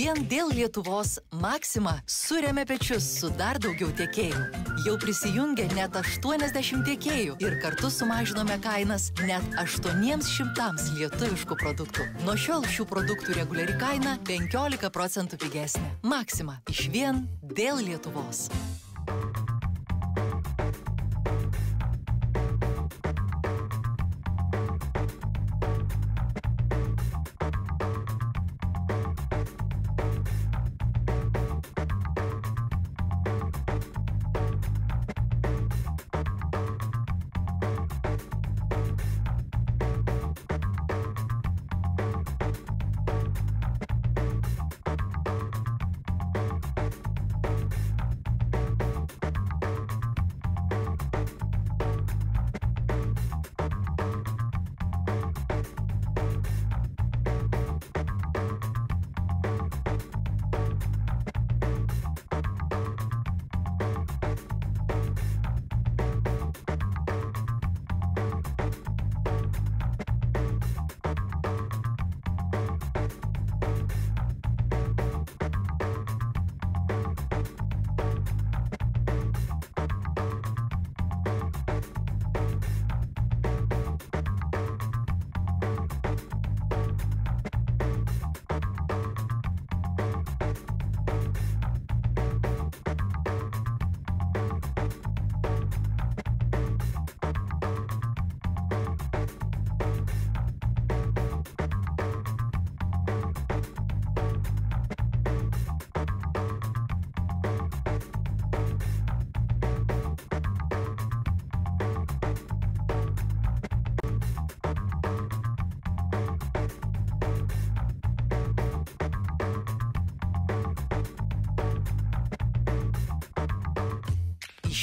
Vien dėl Lietuvos Maxima surėmė pečius su dar daugiau tiekėjų. Jau prisijungė net 80 tiekėjų ir kartu sumažinome kainas net 800 lietuviškų produktų. Nuo šiol šių produktų reguliari kaina 15 procentų pigesnė. Maxima iš vien dėl Lietuvos.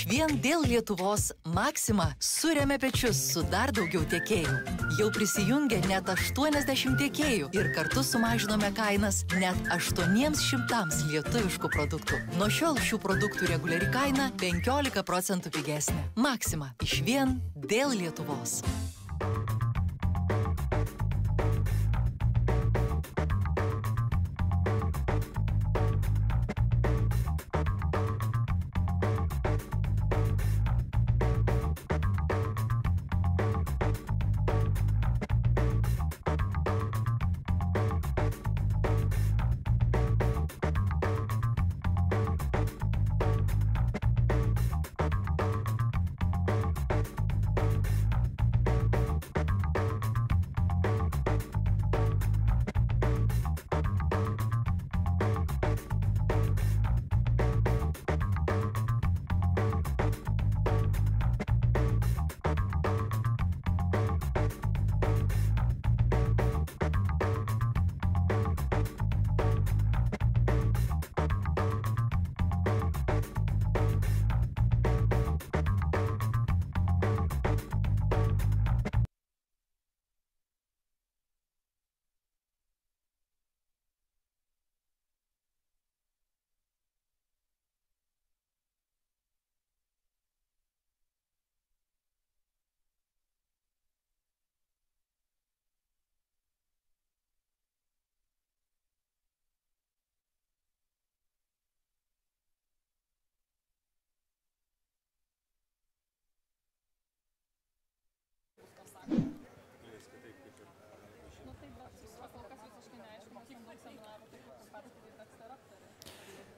Vien dėl Lietuvos Maxima surėmė pečius su dar daugiau tiekėjų. Jau prisijungė net 80 tiekėjų ir kartu sumažinome kainas net 800 lietuviškų produktų. Nuo šiol šių produktų reguliari kaina 15 procentų pigesnė. Maxima iš vien dėl Lietuvos.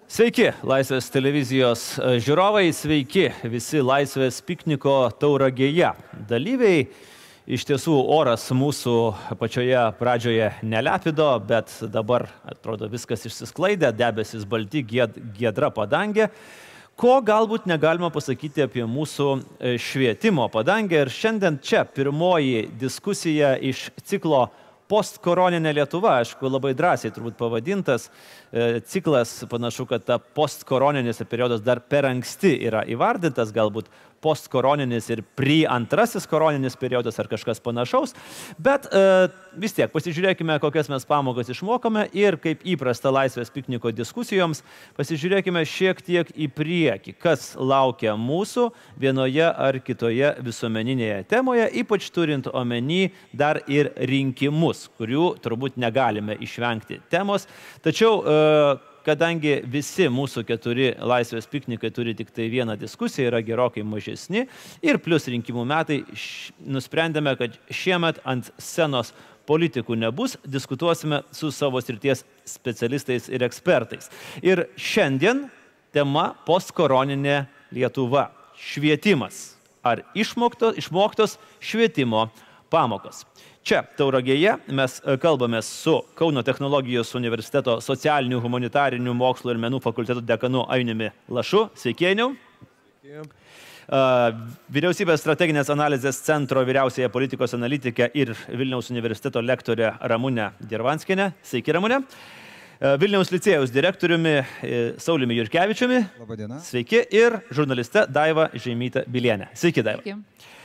Sveiki, Laisvės televizijos e, žiūrovai, sveiki visi Laisvės pikniko tauragėje. Dalyviai, iš tiesų oras mūsų pačioje pradžioje nelepido, bet dabar atrodo viskas išsisklaidė, debesis balti, gied, giedra padangė. Ko galbūt negalima pasakyti apie mūsų e, švietimo padangę. Ir šiandien čia pirmoji diskusija iš ciklo postkoroninė Lietuva, aišku, labai drąsiai turbūt pavadintas e, ciklas, panašu, kad ta postkoroninis periodas dar per anksti yra įvardintas, galbūt postkoroninis ir pri antrasis koroninis periodas ar kažkas panašaus. Bet e, vis tiek pasižiūrėkime, kokias mes pamokas išmokome ir kaip įprasta laisvės pikniko diskusijoms, pasižiūrėkime šiek tiek į priekį, kas laukia mūsų vienoje ar kitoje visuomeninėje temoje, ypač turint omeny dar ir rinkimus, kurių turbūt negalime išvengti temos. Tačiau e, kadangi visi mūsų keturi laisvės piknikai turi tik tai vieną diskusiją, yra gerokai mažesni ir plus rinkimų metai, nusprendėme, kad šiemet ant scenos politikų nebus, diskutuosime su savo srities specialistais ir ekspertais. Ir šiandien tema postkoroninė Lietuva - švietimas. Ar išmoktos, išmoktos švietimo pamokos. Čia, Tauragėje, mes e, kalbame su Kauno technologijos universiteto socialinių, humanitarinių mokslo ir menų fakulteto dekanu Ainimi Lašu. Sveikėniau. Vyriausybės strateginės analizės centro vyriausiaja politikos analitikė ir Vilniaus universiteto lektorė Ramūnė Dirvanskinė. Sveiki, Ramūnė. Vilniaus licėjaus direktoriumi e, Saulimi Jurkevičiumi. Labadiena. Sveiki. Ir žurnaliste Daiva Žemytė Bilienė. Sveiki, Daiva. Sveiki.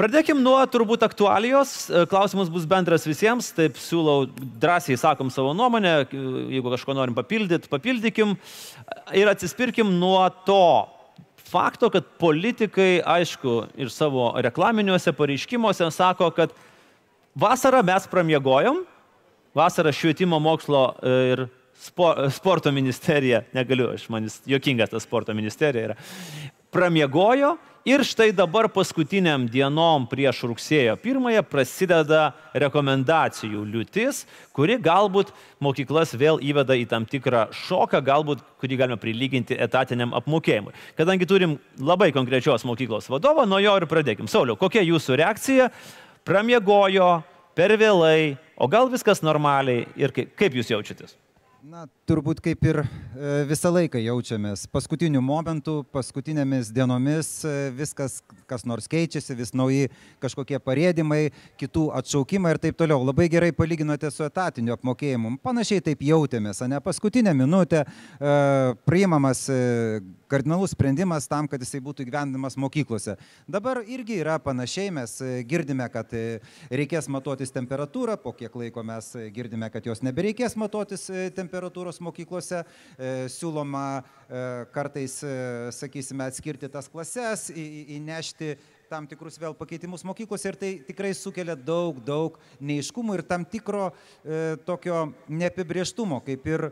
Pradėkim nuo turbūt aktualijos. E, klausimas bus bendras visiems, taip siūlau drąsiai sakom savo nuomonę, jeigu kažko norim papildyti, papildykim. Ir atsispirkim nuo to fakto, kad politikai, aišku, ir savo reklaminiuose pareiškimuose sako, kad vasarą mes pramiegojom, vasarą švietimo mokslo e, ir sporto ministerija, negaliu, aš manis, jokingas ta sporto ministerija yra, pramiegojo Ir štai dabar paskutiniam dienom prieš rugsėjo pirmąją prasideda rekomendacijų liūtis, kuri galbūt mokyklas vėl įveda į tam tikrą šoką, galbūt kurį galime prilyginti etatiniam apmokėjimui. Kadangi turim labai konkrečios mokyklos vadovą, nuo jo ir pradėkim. Sauliau, kokia jūsų reakcija? Pramiegojo, per vėlai, o gal viskas normaliai ir kaip, kaip jūs jaučiatės? Na, turbūt kaip ir e, visą laiką jaučiamės. Paskutiniu momentu, paskutinėmis dienomis e, viskas, kas nors keičiasi, vis nauji kažkokie parėdimai, kitų atšaukimai ir taip toliau. Labai gerai palyginote su etatiniu apmokėjimu. Panašiai taip jautėmės, ne paskutinę minutę e, priimamas kardinalus sprendimas tam, kad jisai būtų gyvendamas mokyklose. Dabar irgi yra panašiai, mes girdime, kad reikės matuotis temperatūrą, po kiek laiko mes girdime, kad jos nebereikės matuotis temperatūrą temperatūros mokyklose, e, siūloma e, kartais, e, sakysime, atskirti tas klases, įnešti tam tikrus vėl pakeitimus mokyklose ir tai tikrai sukelia daug, daug neiškumų ir tam tikro e, tokio neapibrieštumo, kaip ir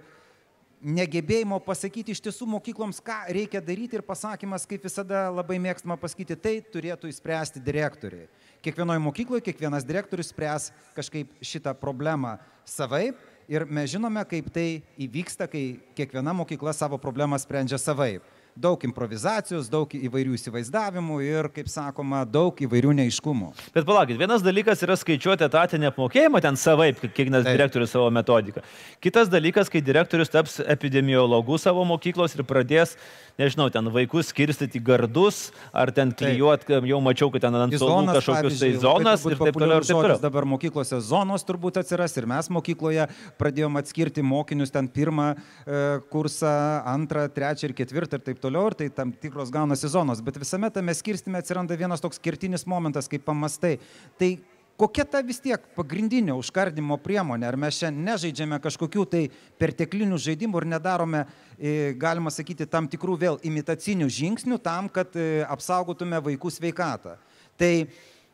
negebėjimo pasakyti iš tiesų mokykloms, ką reikia daryti ir pasakymas, kaip visada labai mėgstama pasakyti, tai turėtų įspręsti direktoriai. Kiekvienoje mokykloje kiekvienas direktorius spręs kažkaip šitą problemą savaip ir mes žinome, kaip tai įvyksta, kai kiekviena mokykla savo problemą sprendžia savaip. Daug improvizacijos, daug įvairių įsivaizdavimų ir, kaip sakoma, daug įvairių neiškumų. Bet palaukit, vienas dalykas yra skaičiuoti etatinį apmokėjimą ten savaip, kiekvienas direktorius savo metodiką. Kitas dalykas, kai direktorius taps epidemiologu savo mokyklos ir pradės nežinau, ten vaikus skirstyti gardus, ar ten klyjuot, jau mačiau, kad ten ant zonos kažkokius tai zonas ir taip toliau. Ir taip toliau. Dabar mokyklose zonos turbūt atsiras ir mes mokykloje pradėjome atskirti mokinius ten pirmą e, kursą, antrą, trečią ir ketvirtą ir taip toliau, ir tai tam tikros gaunasi zonos, bet visame tame skirstime atsiranda vienas toks kertinis momentas, kaip pamastai. Tai kokia ta vis tiek pagrindinė užkardimo priemonė? Ar mes čia nežaidžiame kažkokių tai perteklinių žaidimų ir nedarome, e, galima sakyti, tam tikrų vėl imitacinių žingsnių tam, kad e, apsaugotume vaikų sveikatą? Tai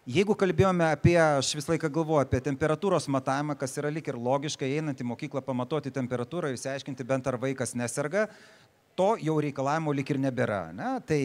Jeigu kalbėjome apie, aš visą laiką galvoju apie temperatūros matavimą, kas yra lik ir logiška, einant į mokyklą pamatuoti temperatūrą, įsiaiškinti bent ar vaikas neserga, to jau reikalavimo lik ir nebėra. Ne? Tai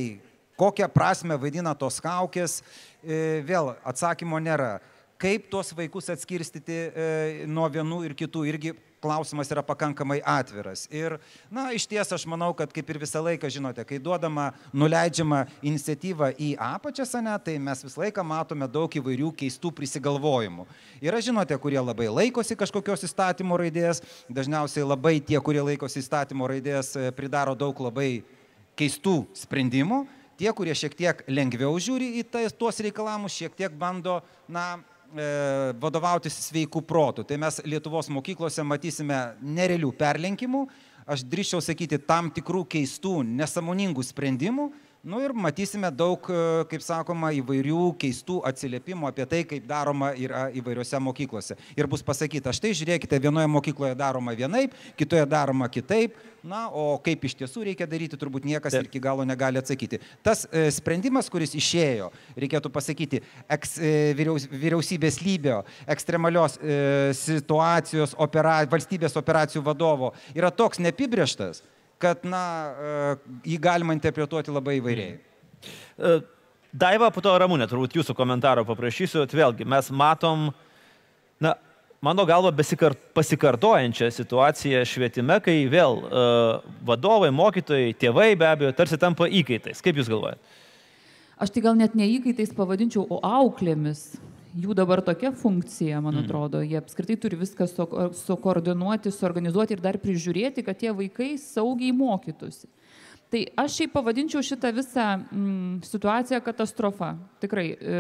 kokią prasme vaidina tos kaukės, e, vėl atsakymo nėra kaip tuos vaikus atskirstyti e, nuo vienų ir kitų irgi klausimas yra pakankamai atviras. Ir, na, iš ties aš manau, kad kaip ir visą laiką, žinote, kai duodama, nuleidžiama iniciatyva į apačią, ne, tai mes visą laiką matome daug įvairių keistų prisigalvojimų. Yra, žinote, kurie labai laikosi kažkokios įstatymo raidės, dažniausiai labai tie, kurie laikosi įstatymo raidės, e, pridaro daug labai keistų sprendimų. Tie, kurie šiek tiek lengviau žiūri į tai, tuos reikalavimus, šiek tiek bando, na, vadovautis sveikų protų. Tai mes Lietuvos mokyklose matysime nerealių perlenkimų, aš drįščiau sakyti tam tikrų keistų, nesamoningų sprendimų, Nu ir matysime daug, e, kaip sakoma, įvairių keistų atsiliepimų apie tai, kaip daroma yra įvairiose mokyklose. Ir bus pasakyta, štai žiūrėkite, vienoje mokykloje daroma vienaip, kitoje daroma kitaip, na, o kaip iš tiesų reikia daryti, turbūt niekas Taip. iki galo negali atsakyti. Tas e, sprendimas, kuris išėjo, reikėtų pasakyti, eks, e, vyriaus, vyriausybės lygio, ekstremalios e, situacijos opera, valstybės operacijų vadovo, yra toks neapibrieštas, kad, na, e, jį galima interpretuoti labai įvairiai. E, Daiva, po to Ramūnė, turbūt jūsų komentaro paprašysiu. Vėlgi, mes matom, na, mano galva, besikart, pasikartojančią situaciją švietime, kai vėl uh, vadovai, mokytojai, tėvai be abejo tarsi tampa įkaitais. Kaip Jūs galvojate? Aš tai gal net ne įkaitais pavadinčiau, o auklėmis jų dabar tokia funkcija, man mhm. atrodo, jie apskritai turi viską sukoordinuoti, suorganizuoti ir dar prižiūrėti, kad tie vaikai saugiai mokytųsi. Tai aš šiaip pavadinčiau šitą visą mm, situaciją katastrofa. Tikrai. E,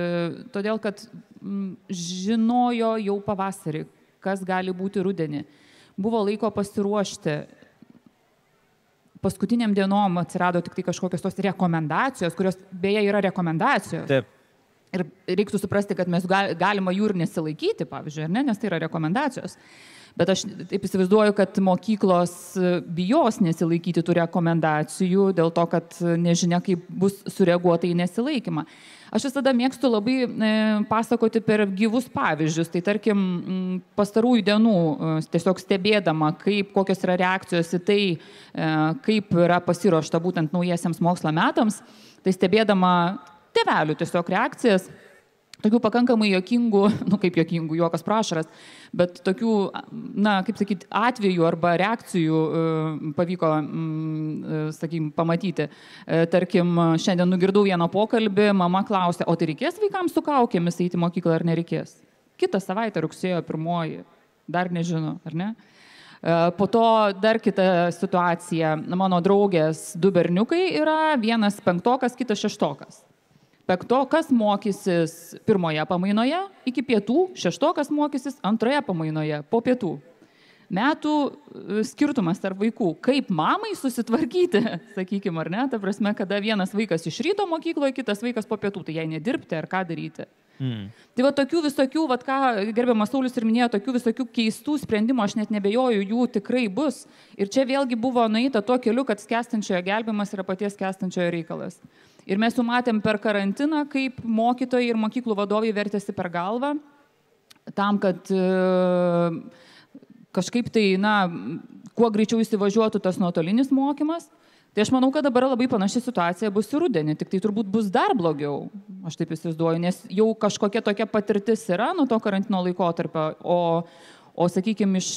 todėl, kad mm, žinojo jau pavasarį, kas gali būti rudenį. Buvo laiko pasiruošti. Paskutiniam dienom atsirado tik tai kažkokios tos rekomendacijos, kurios beje yra rekomendacijos. Taip. Ir reiktų suprasti, kad mes galima jų ir nesilaikyti, pavyzdžiui, ne, nes tai yra rekomendacijos. Bet aš taip įsivaizduoju, kad mokyklos bijos nesilaikyti tų rekomendacijų dėl to, kad nežinia, kaip bus sureaguota į nesilaikymą. Aš visada mėgstu labai e, pasakoti per gyvus pavyzdžius. Tai tarkim, pastarųjų dienų e, tiesiog stebėdama, kaip, kokios yra reakcijos į tai, e, kaip yra pasiruošta būtent naujiesiams mokslo metams, tai stebėdama tėvelių tiesiog reakcijas, tokių pakankamai jokingų, nu kaip jokingų, juokas prašaras, bet tokių, na, kaip sakyti, atvejų arba reakcijų e, pavyko, mm, e, sakykim, pamatyti. E, tarkim, šiandien nugirdau vieną pokalbį, mama klausė, o tai reikės vaikams su kaukėmis eiti į mokyklą ar nereikės? Kitą savaitę rugsėjo pirmoji, dar nežinau, ar ne? Po to dar kita situacija. Mano draugės du berniukai yra, vienas penktokas, kitas šeštokas. Penktokas mokysis pirmoje pamainoje iki pietų, šeštokas mokysis antroje pamainoje po pietų. Metų e, skirtumas tarp vaikų. Kaip mamai susitvarkyti, sakykime, ar ne? Ta prasme, kada vienas vaikas iš ryto mokykloje, kitas vaikas po pietų, tai jai nedirbti ar ką daryti. Mm. Tai va tokių visokių, va ką gerbiamas Saulis ir minėjo, tokių visokių keistų sprendimų, aš net nebejoju, jų tikrai bus. Ir čia vėlgi buvo nueita tuo keliu, kad skęstančiojo gelbimas yra paties skęstančiojo reikalas. Ir mes jau matėm per karantiną, kaip mokytojai ir mokyklų vadovai vertėsi per galvą tam, kad e, kažkaip tai, na, kuo greičiau įsivažiuotų tas nuotolinis mokymas. Tai aš manau, kad dabar labai panaši situacija bus ir rudenį, tik tai turbūt bus dar blogiau, aš taip įsivaizduoju, nes jau kažkokia tokia patirtis yra nuo to karantino laikotarpio, o, o sakykime, iš,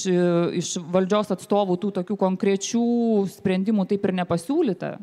iš valdžios atstovų tų tokių konkrečių sprendimų taip ir nepasiūlyta.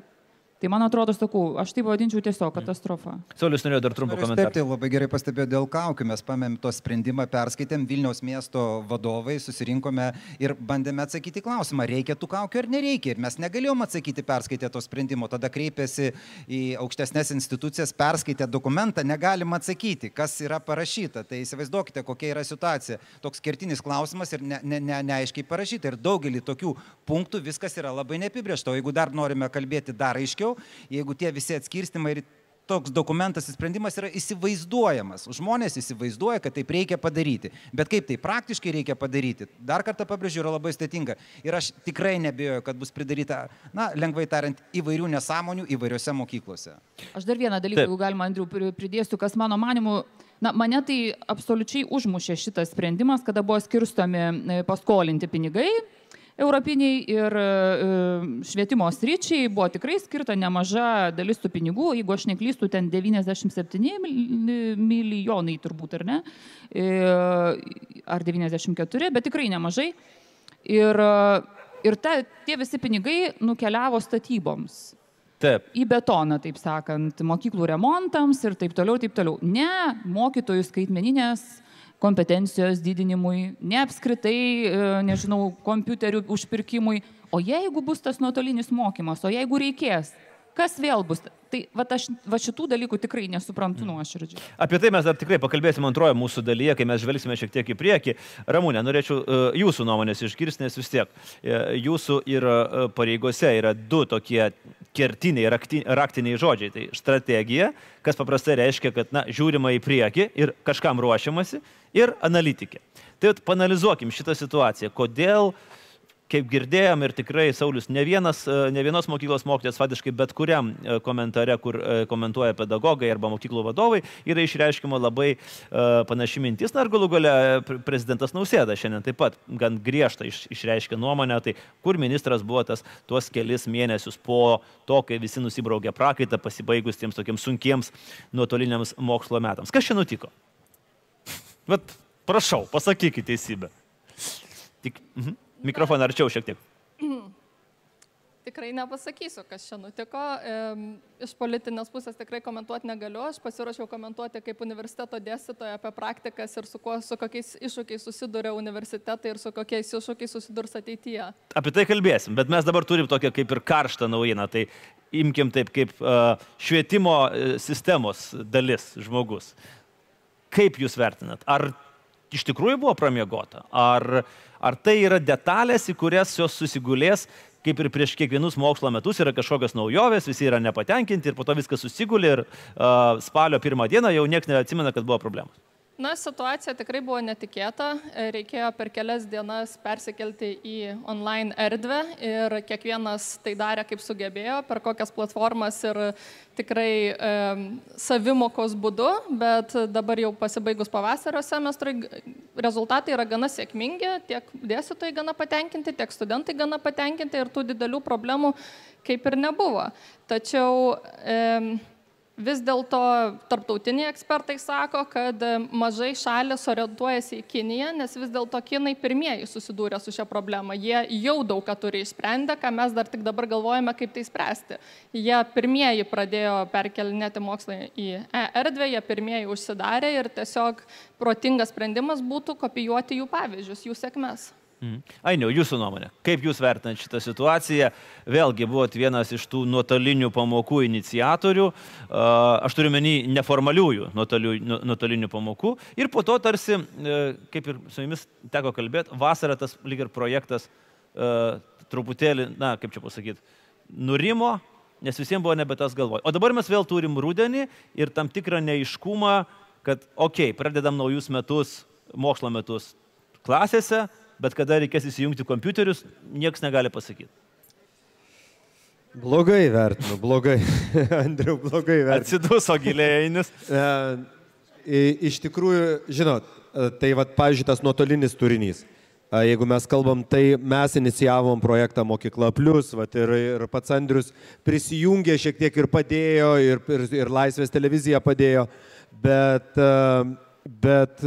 Tai man atrodo, sakau, aš tai vadinčiau tiesiog katastrofa. Saulis norėjo dar trumpą komentarą. Taip, tai labai gerai pastebėjo dėl kaukių. Mes pamėm to sprendimą, perskaitėm Vilniaus miesto vadovai, susirinkome ir bandėme atsakyti klausimą, reikia tų kaukių ar nereikia. Ir mes negalėjom atsakyti perskaitę to sprendimo. Tada kreipėsi į aukštesnės institucijas, perskaitę dokumentą, negalim atsakyti, kas yra parašyta. Tai įsivaizduokite, kokia yra situacija. Toks kertinis klausimas ir neaiškiai ne, ne, ne parašyta. Ir daugelį tokių punktų viskas yra labai neapibriešta. O jeigu dar norime kalbėti dar aiškiau, geriau, jeigu tie visi atskirstimai ir toks dokumentas, sprendimas yra įsivaizduojamas. Žmonės įsivaizduoja, kad taip reikia padaryti. Bet kaip tai praktiškai reikia padaryti, dar kartą pabrėžiu, yra labai stėtinga. Ir aš tikrai nebijoju, kad bus pridaryta, na, lengvai tariant, įvairių nesąmonių įvairiose mokyklose. Aš dar vieną dalyką, jeigu galima, Andriu, pridėsiu, kas mano manimu Na, mane tai absoliučiai užmušė šitas sprendimas, kada buvo skirstomi e, paskolinti pinigai europiniai ir e, švietimo sričiai buvo tikrai skirta nemaža dalis tų pinigų, jeigu aš neklystu, ten 97 milijonai turbūt, ar ne, e, ar 94, bet tikrai nemažai. Ir, ir ta, tie visi pinigai nukeliavo statyboms. Taip. Į betoną, taip sakant, mokyklų remontams ir taip toliau, taip toliau. Ne mokytojų skaitmeninės kompetencijos didinimui, ne apskritai, e, nežinau, kompiuterių užpirkimui, o jeigu bus tas nuotolinis mokymas, o jeigu reikės, kas vėl bus? Tai va, aš va šitų dalykų tikrai nesuprantu mm. nuoširdžiai. Apie tai mes dar tikrai pakalbėsime antroje mūsų dalyje, kai mes žvelgsime šiek tiek į priekį. Ramūnė, norėčiau uh, jūsų nuomonės išgirsti, nes vis tiek uh, jūsų ir pareigose yra du tokie kertiniai, rakti, raktiniai žodžiai. Tai strategija, kas paprastai reiškia, kad na, žiūrima į priekį ir kažkam ruošiamasi, ir analitikė. Tai panalizuokim šitą situaciją. Kodėl kaip girdėjom ir tikrai Saulis ne, vienas, e, ne vienos mokyklos mokytojas, fatiškai bet kuriam e, komentare, kur e, komentuoja pedagogai arba mokyklų vadovai, yra išreiškima labai panaši mintis. Na ir galų gale prezidentas Nausėda šiandien taip pat gan griežtai iš, išreiškė nuomonę, tai kur ministras buvo tas tuos kelis mėnesius po to, kai visi nusibraukė prakaitą, pasibaigus tiems tokiems sunkiems nuotoliniams mokslo metams. Kas čia nutiko? Bet prašau, pasakykite teisybę. Tik, mhm. Mikrofoną arčiau šiek tiek. Tikrai nepasakysiu, kas čia nutiko. Iš politinės pusės tikrai komentuoti negaliu. Aš pasiruošiau komentuoti kaip universiteto dėstytoja apie praktikas ir su, kuo, su kokiais iššūkiais susiduria universitetai ir su kokiais iššūkiais susidurs ateityje. Apie tai kalbėsim, bet mes dabar turim tokią kaip ir karštą naujieną. Tai imkim taip kaip švietimo sistemos dalis žmogus. Kaip jūs vertinat? Ar iš tikrųjų buvo pramiegota? Ar Ar tai yra detalės, į kurias jos susigulės, kaip ir prieš kiekvienus mokslo metus yra kažkokios naujovės, visi yra nepatenkinti ir po to viskas susigulė ir uh, spalio pirmą dieną jau niekas neatsimena, kad buvo problemos. Na, situacija tikrai buvo netikėta. Reikėjo per kelias dienas persikelti į online erdvę ir kiekvienas tai darė kaip sugebėjo, per kokias platformas ir tikrai e, savimokos būdu, bet dabar jau pasibaigus pavasario semestrui rezultatai yra gana sėkmingi, tiek dėstytojai gana patenkinti, tiek studentai gana patenkinti ir tų didelių problemų kaip ir nebuvo. Tačiau e, Vis dėlto tarptautiniai ekspertai sako, kad mažai šalis orientuojasi į Kiniją, nes vis dėlto Kinai pirmieji susidūrė su šia problema. Jie jau daug ką turi išsprendę, ką mes dar tik dabar galvojame, kaip tai spręsti. Jie pirmieji pradėjo perkelinėti mokslą į e erdvę, jie pirmieji užsidarė ir tiesiog protingas sprendimas būtų kopijuoti jų pavyzdžius, jų sėkmes. Mhm. Ainiau, jūsų nuomonė, kaip jūs vertinat šitą situaciją? Vėlgi buvot vienas iš tų nuotolinių pamokų iniciatorių, aš turiu menį neformaliųjų nuotolinių pamokų ir po to tarsi, e, kaip ir su jumis teko kalbėti, vasarą tas lyg ir projektas e, truputėlį, na, kaip čia pasakyti, nurimo, nes visiems buvo nebe tas galvoj. O dabar mes vėl turim rudenį ir tam tikrą neiškumą, kad, okei, okay, pradedam naujus metus, mokslo metus klasėse, bet kada reikės įsijungti kompiuterius, niekas negali pasakyti. Blogai vertinu, blogai. Andriu, blogai vertinu. Atsiduso giliai einis. E, iš tikrųjų, žinot, e, tai vad, pavyzdžiui, tas nuotolinis turinys. E, jeigu mes kalbam, tai mes inicijavom projektą Mokykla Plus, vat, ir, ir pats Andrius prisijungė šiek tiek ir padėjo, ir, ir, ir Laisvės televizija padėjo, bet, bet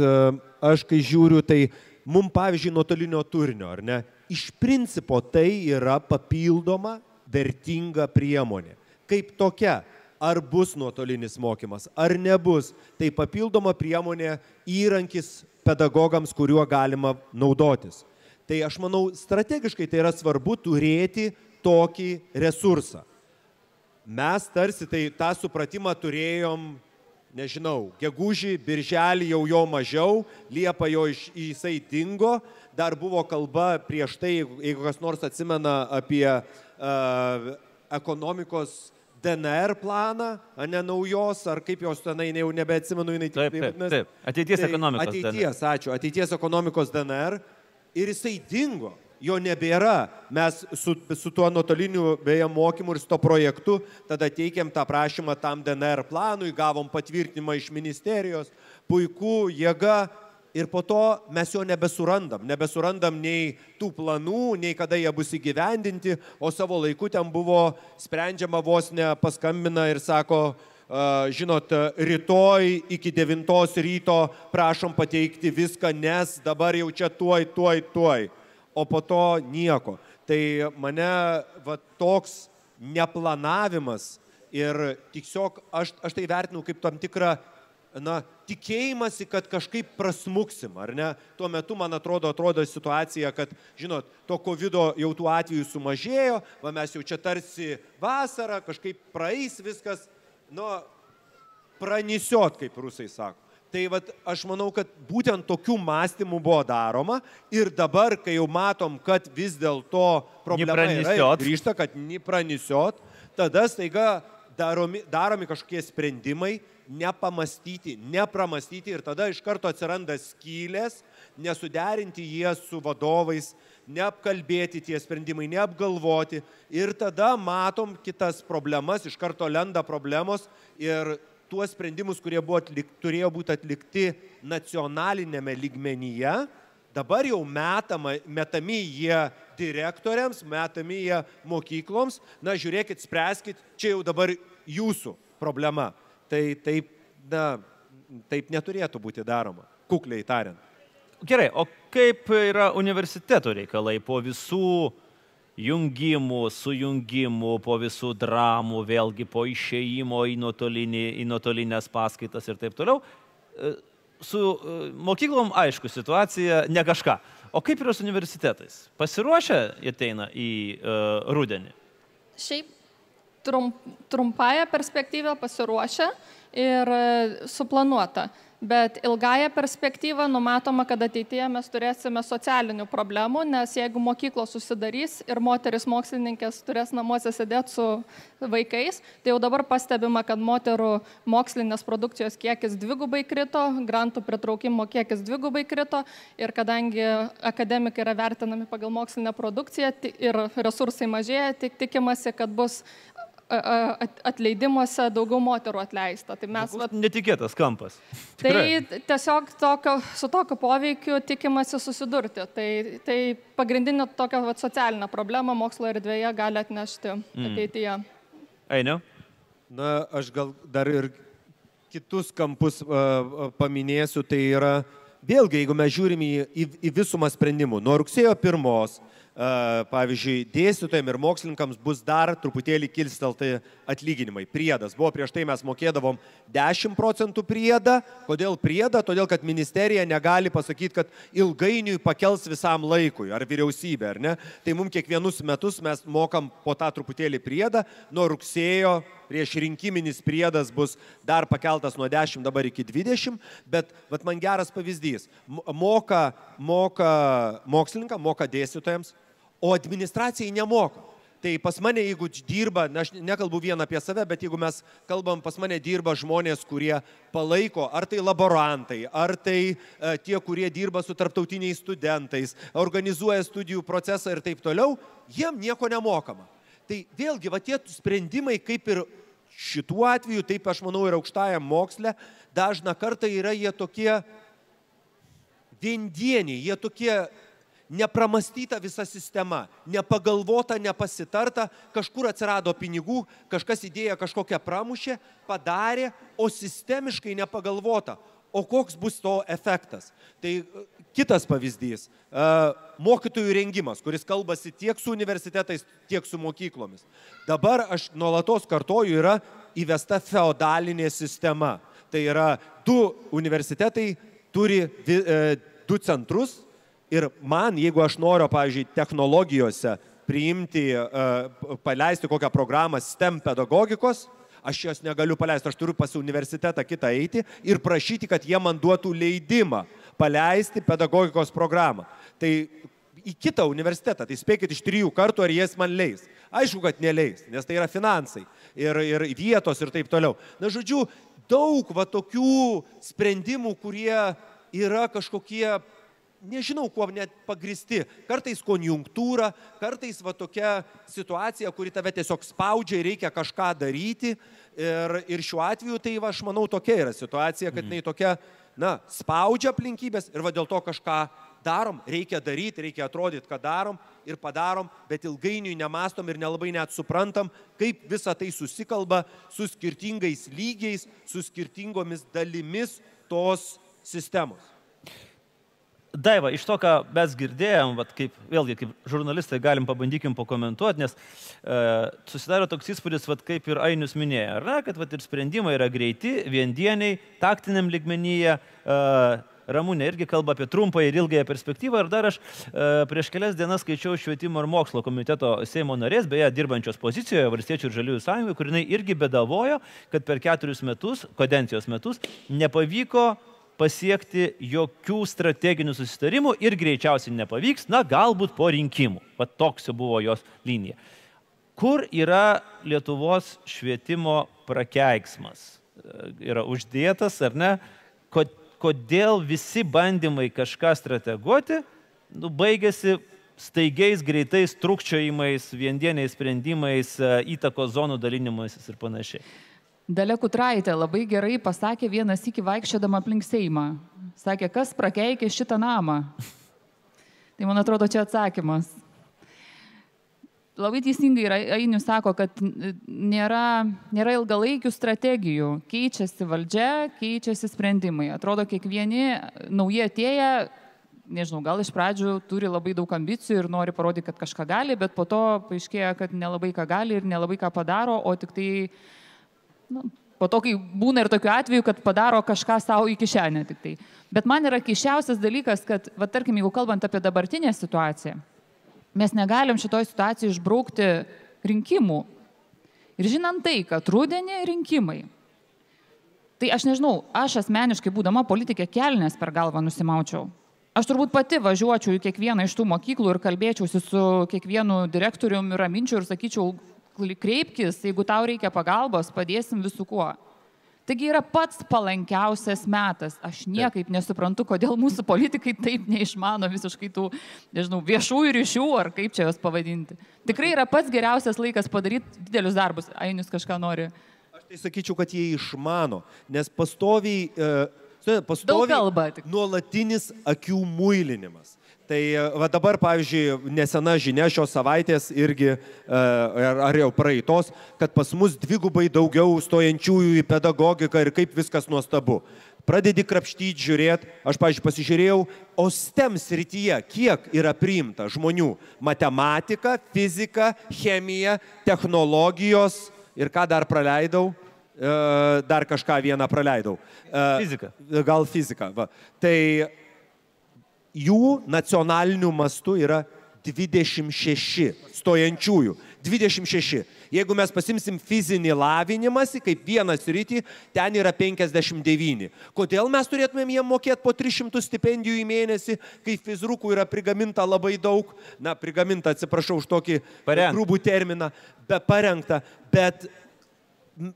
aš kai žiūriu, tai mum pavyzdžiui nuotolinio turinio, ar ne, iš principo tai yra papildoma vertinga priemonė. Kaip tokia, ar bus nuotolinis mokymas, ar nebus, tai papildoma priemonė, įrankis pedagogams, kuriuo galima naudotis. Tai aš manau, strategiškai tai yra svarbu turėti tokį resursą. Mes tarsi tai tą supratimą turėjom nežinau, gegužį, birželį jau jo mažiau, liepą jo iš, jisai dingo, dar buvo kalba prieš tai, jeigu kas nors atsimena apie uh, ekonomikos DNR planą, ne naujos, ar kaip jos tenai, jau nebeatsimenu, jinai taip. Taip, taip, taip. Ateities tai, ekonomikos. Ateities, DNR. ačiū, ateities ekonomikos DNR. Ir jisai dingo jo nebėra. Mes su, su tuo nuotoliniu beje mokymu ir su to projektu tada teikėm tą prašymą tam DNR planui, gavom patvirtinimą iš ministerijos, puiku, jėga. Ir po to mes jo nebesurandam. Nebesurandam nei tų planų, nei kada jie bus įgyvendinti, o savo laiku ten buvo sprendžiama vos ne paskambina ir sako, žinot, rytoj iki 9 ryto prašom pateikti viską, nes dabar jau čia tuoj, tuoj, tuoj o po to nieko. Tai mane va, toks neplanavimas ir tiesiog aš, aš tai vertinu kaip tam tikrą na, tikėjimasi, kad kažkaip prasmuksim, ar ne? Tuo metu, man atrodo, atrodo situacija, kad, žinot, to COVID jau tų atvejų sumažėjo, va mes jau čia tarsi vasarą, kažkaip praeis viskas, nu, pranisiot, kaip rusai sako. Tai vat, aš manau, kad būtent tokių mąstymų buvo daroma ir dabar, kai jau matom, kad vis dėlto problema yra grįžta, kad nepranisiot, tada staiga daromi, daromi kažkokie sprendimai, nepamastyti, nepramastyti ir tada iš karto atsiranda skylės, nesuderinti jie su vadovais, neapkalbėti tie sprendimai, neapgalvoti. Ir tada matom kitas problemas, iš karto lenda problemos ir tuos sprendimus, kurie atlik, turėjo būti atlikti nacionalinėme lygmenyje, dabar jau metama, metami jie direktoriams, metami jie mokykloms. Na, žiūrėkit, spręskit, čia jau dabar jūsų problema. Tai taip, na, taip neturėtų būti daroma, kukliai tariant. Gerai, o kaip yra universiteto reikalai po visų jungimų, sujungimų, po visų dramų, vėlgi po išėjimo į, nuotolinį, į nuotolinės paskaitas ir taip toliau. E, su e, mokyklom, aišku, situacija ne kažką. O kaip yra su universitetais? Pasiruošę ateina į uh, rudenį? Šiaip trump, trumpąją perspektyvą pasiruošę ir suplanuota. Bet ilgąją perspektyvą numatoma kad ateityje mes turėsime socialinių problemų nes jeigu mokyklos užsidarys ir moterys mokslininkės turės namuose sėdėt su vaikais tai jau dabar pastebima kad moterų mokslinės produkcijos kiekis dvigubai krito grantų pritraukimo kiekis dvigubai krito ir kadangi akademikai yra vertinami pagal mokslinę produkciją ir resursai mažėja tik tikimasi kad bus atleidimuose daugiau moterų atleista. Tai mes, vat, Netikėtas kampas. Tai tiesiog tokio, su tokiu poveikiu tikimasi susidurti. Tai, tai pagrindinė tokia vat, socialinė problema mokslo erdvėje gali atnešti mm. ateityje. Einiau? Na, aš gal dar ir kitus kampus uh, paminėsiu. Tai yra, vėlgi, jeigu mes žiūrim į, į, į visumą sprendimų, nuo rugsėjo pirmos pavyzdžiui, dėstytojams ir mokslininkams bus dar truputėlį kilsteltai atlyginimai. Priedas. Buvo prieš tai mes mokėdavom 10 procentų priedą. Kodėl priedą? Todėl, kad ministerija negali pasakyti, kad ilgainiui pakels visam laikui, ar vyriausybė, ar ne. Tai mums kiekvienus metus mes mokam po tą truputėlį priedą. Nuo rugsėjo prieš rinkiminis priedas bus dar pakeltas nuo 10 dabar iki 20, bet vat, man geras pavyzdys. Moka, moka mokslininkam, moka dėstytojams, o administracijai nemoka. Tai pas mane, jeigu dirba, aš nekalbu vien apie save, bet jeigu mes kalbam, pas mane dirba žmonės, kurie palaiko, ar tai laborantai, ar tai e, tie, kurie dirba su tarptautiniais studentais, organizuoja studijų procesą ir taip toliau, jiem nieko nemokama. Tai vėlgi, va tie sprendimai, kaip ir šituo atveju, taip aš manau ir aukštajam moksle, dažna kartą yra jie tokie viendieniai, jie tokie nepramastyta visa sistema, nepagalvota, nepasitarta, kažkur atsirado pinigų, kažkas idėją kažkokią pramušė, padarė, o sistemiškai nepagalvota. O koks bus to efektas? Tai e, kitas pavyzdys e, - mokytojų rengimas, kuris kalbasi tiek su universitetais, tiek su mokyklomis. Dabar aš nuolatos kartoju, yra įvesta feodalinė sistema. Tai yra du universitetai turi e, du centrus Ir man, jeigu aš noriu, pavyzdžiui, technologijose priimti, paleisti kokią programą STEM pedagogikos, aš jos negaliu paleisti, aš turiu pas universitetą kitą eiti ir prašyti, kad jie man duotų leidimą paleisti pedagogikos programą. Tai į kitą universitetą, tai spėkit iš trijų kartų, ar jis man leis. Aišku, kad neleis, nes tai yra finansai ir, ir vietos ir taip toliau. Na, žodžiu, daug va tokių sprendimų, kurie yra kažkokie nežinau, kuo net pagristi. Kartais konjunktūra, kartais va tokia situacija, kuri tave tiesiog spaudžia ir reikia kažką daryti. Ir, ir šiuo atveju tai va, aš manau tokia yra situacija, kad jinai tokia, na, spaudžia aplinkybės ir va dėl to kažką darom, reikia daryti, reikia atrodyti, kad darom ir padarom, bet ilgainiui nemastom ir nelabai net suprantam, kaip visa tai susikalba su skirtingais lygiais, su skirtingomis dalimis tos sistemos. Daiva, iš to, ką mes girdėjom, vat, kaip, vėlgi, kaip žurnalistai galim pabandykim pakomentuoti, nes e, susidaro toks įspūdis, vat, kaip ir Ainius minėjo, ar ne, kad vat, ir sprendimai yra greiti, viendieniai, taktiniam ligmenyje. E, Ramūnė irgi kalba apie trumpą ir ilgąją perspektyvą. Ir dar aš e, prieš kelias dienas skaičiau švietimo ir mokslo komiteto Seimo narės, beje, dirbančios pozicijoje Valstiečių ir Žaliųjų sąjungoje, kur jinai irgi bedavojo, kad per keturis metus, kadencijos metus, nepavyko pasiekti jokių strateginių susitarimų ir greičiausiai nepavyks, na galbūt po rinkimų. Pat toks buvo jos linija. Kur yra Lietuvos švietimo prakeiksmas? Yra uždėtas ar ne? Kodėl visi bandymai kažką strateguoti nu, baigėsi staigiais, greitais trukčiojimais, viendieniais sprendimais, įtakos zonų dalinimais ir panašiai. Dalia Kutraitė labai gerai pasakė vienas iki vaikščiodama aplink Seimą. Sakė, kas prakeikė šitą namą. Tai man atrodo, čia atsakymas. Labai teisingai Ainius sako, kad nėra, nėra ilgalaikių strategijų. Keičiasi valdžia, keičiasi sprendimai. Atrodo, kiekvieni nauji atėję, nežinau, gal iš pradžių turi labai daug ambicijų ir nori parodyti, kad kažką gali, bet po to paaiškėja, kad nelabai ką gali ir nelabai ką padaro, o tik tai nu, po to, kai būna ir tokiu atveju, kad padaro kažką savo į kišenę tik tai. Bet man yra kišiausias dalykas, kad, va, tarkim, jeigu kalbant apie dabartinę situaciją, mes negalim šitoje situacijoje išbraukti rinkimų. Ir žinant tai, kad rudenį rinkimai, tai aš nežinau, aš asmeniškai būdama politikė kelnes per galvą nusimaučiau. Aš turbūt pati važiuočiau į kiekvieną iš tų mokyklų ir kalbėčiausi su kiekvienu direktoriumi, raminčiu ir sakyčiau, kreipkis, jeigu tau reikia pagalbos, padėsim visų kuo. Taigi yra pats palankiausias metas. Aš niekaip nesuprantu, kodėl mūsų politikai taip neišmano visiškai tų, nežinau, viešųjų ryšių ar kaip čia juos pavadinti. Tikrai yra pats geriausias laikas padaryti didelius darbus. Ainis kažką nori. Aš tai sakyčiau, kad jie išmano, nes pastoviai, e, pastoviai kalba, nuolatinis akių muilinimas. Tai va dabar, pavyzdžiui, nesena žinia šios savaitės irgi, ar jau praeitos, kad pas mus dvigubai daugiau stojančiųjų į pedagogiką ir kaip viskas nuostabu. Pradedi krapštyti, žiūrėti, aš, pavyzdžiui, pasižiūrėjau, o STEM srityje kiek yra priimta žmonių - matematika, fizika, chemija, technologijos ir ką dar praleidau, dar kažką vieną praleidau. Fizika. Gal fizika. Va. Tai jų nacionaliniu mastu yra 26 stojančiųjų. 26. Jeigu mes pasimsim fizinį lavinimąsi kaip vieną sritį, ten yra 59. Kodėl mes turėtumėm jiem mokėti po 300 stipendijų į mėnesį, kai fizrukų yra prigaminta labai daug, na, prigaminta, atsiprašau už tokį Parengt. grūbų terminą, be parengta, bet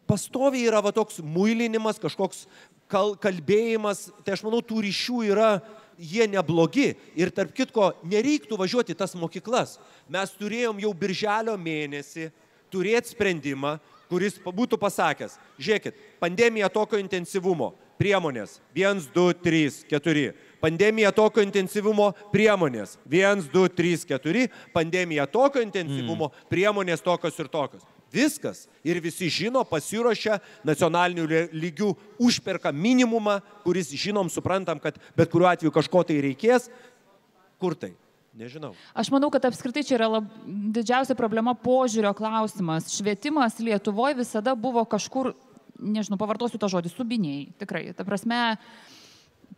pastoviai yra va toks muilinimas, kažkoks kal kalbėjimas, tai aš manau, tų ryšių yra jie neblogi ir tarp kitko nereiktų važiuoti tas mokyklas. Mes turėjom jau birželio mėnesį turėti sprendimą, kuris būtų pasakęs, žiūrėkit, pandemija tokio intensyvumo, priemonės 1, 2, 3, 4. Pandemija tokio intensyvumo priemonės 1, 2, 3, 4. Pandemija tokio intensyvumo priemonės tokios ir tokios. Viskas. Ir visi žino, pasiuošia nacionalinių lygių, užperka minimumą, kuris žinom, suprantam, kad bet kuriuo atveju kažko tai reikės. Kur tai? Nežinau. Aš manau, kad apskritai čia yra lab, didžiausia problema požiūrio klausimas. Švietimas Lietuvoje visada buvo kažkur, nežinau, pavartosiu tą žodį, subiniai. Tikrai. Ta prasme, uh,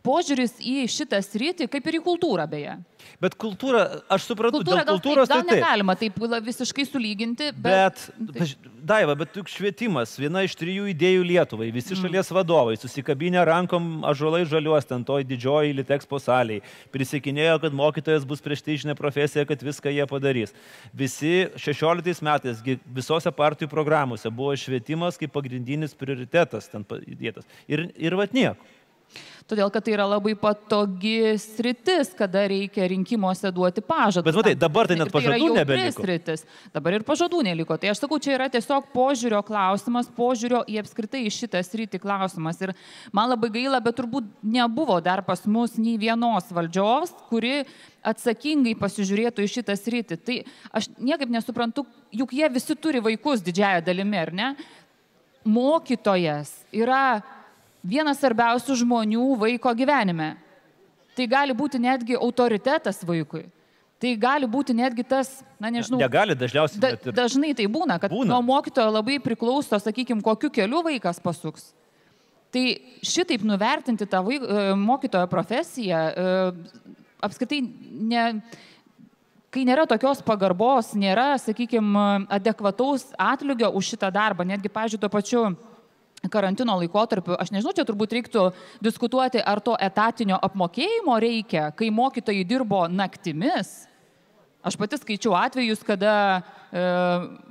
požiūris į šitą sritį, kaip ir į kultūrą beje. Bet kultūra, aš suprantu, kultūra, dėl kultūros gal, taip, gal tai negalima taip visiškai sulyginti, bet... Bet, Daiva, bet juk švietimas, viena iš trijų idėjų Lietuvai, visi mm. šalies vadovai, susikabinę rankom ažuolai žaliuos ten toj didžioji Litexpo saliai, prisikinėjo, kad mokytojas bus prestižinė profesija, kad viską jie padarys. Visi 16 metais visose partijų programuose buvo švietimas kaip pagrindinis prioritetas ten įdėtas. Ir, ir vat nieko. Todėl, kad tai yra labai patogi sritis, kada reikia rinkimuose duoti pažadus. Bet matai, dabar tai net pažadų tai nebeliko. Sritis. Dabar ir pažadų neliko. Tai aš sakau, čia yra tiesiog požiūrio klausimas, požiūrio į apskritai šitą sritį klausimas. Ir man labai gaila, bet turbūt nebuvo dar pas mus nei vienos valdžios, kuri atsakingai pasižiūrėtų į šitą sritį. Tai aš niekaip nesuprantu, juk jie visi turi vaikus didžiąją dalimi, ar ne? Mokytojas yra vienas svarbiausių žmonių vaiko gyvenime. Tai gali būti netgi autoritetas vaikui. Tai gali būti netgi tas, na nežinau. Negali dažniausiai. Da, ir... Dažnai tai būna, kad būna. nuo mokytojo labai priklauso, sakykime, kokiu keliu vaikas pasuks. Tai šitaip nuvertinti tą vaik, e, mokytojo profesiją, e, apskritai, ne, kai nėra tokios pagarbos, nėra, sakykime, adekvataus atlygio už šitą darbą, netgi, pažiūrėjau, tuo pačiu karantino laikotarpiu, aš nežinau, čia turbūt reiktų diskutuoti, ar to etatinio apmokėjimo reikia, kai mokytojai dirbo naktimis. Aš pati skaičiau atvejus, kada e,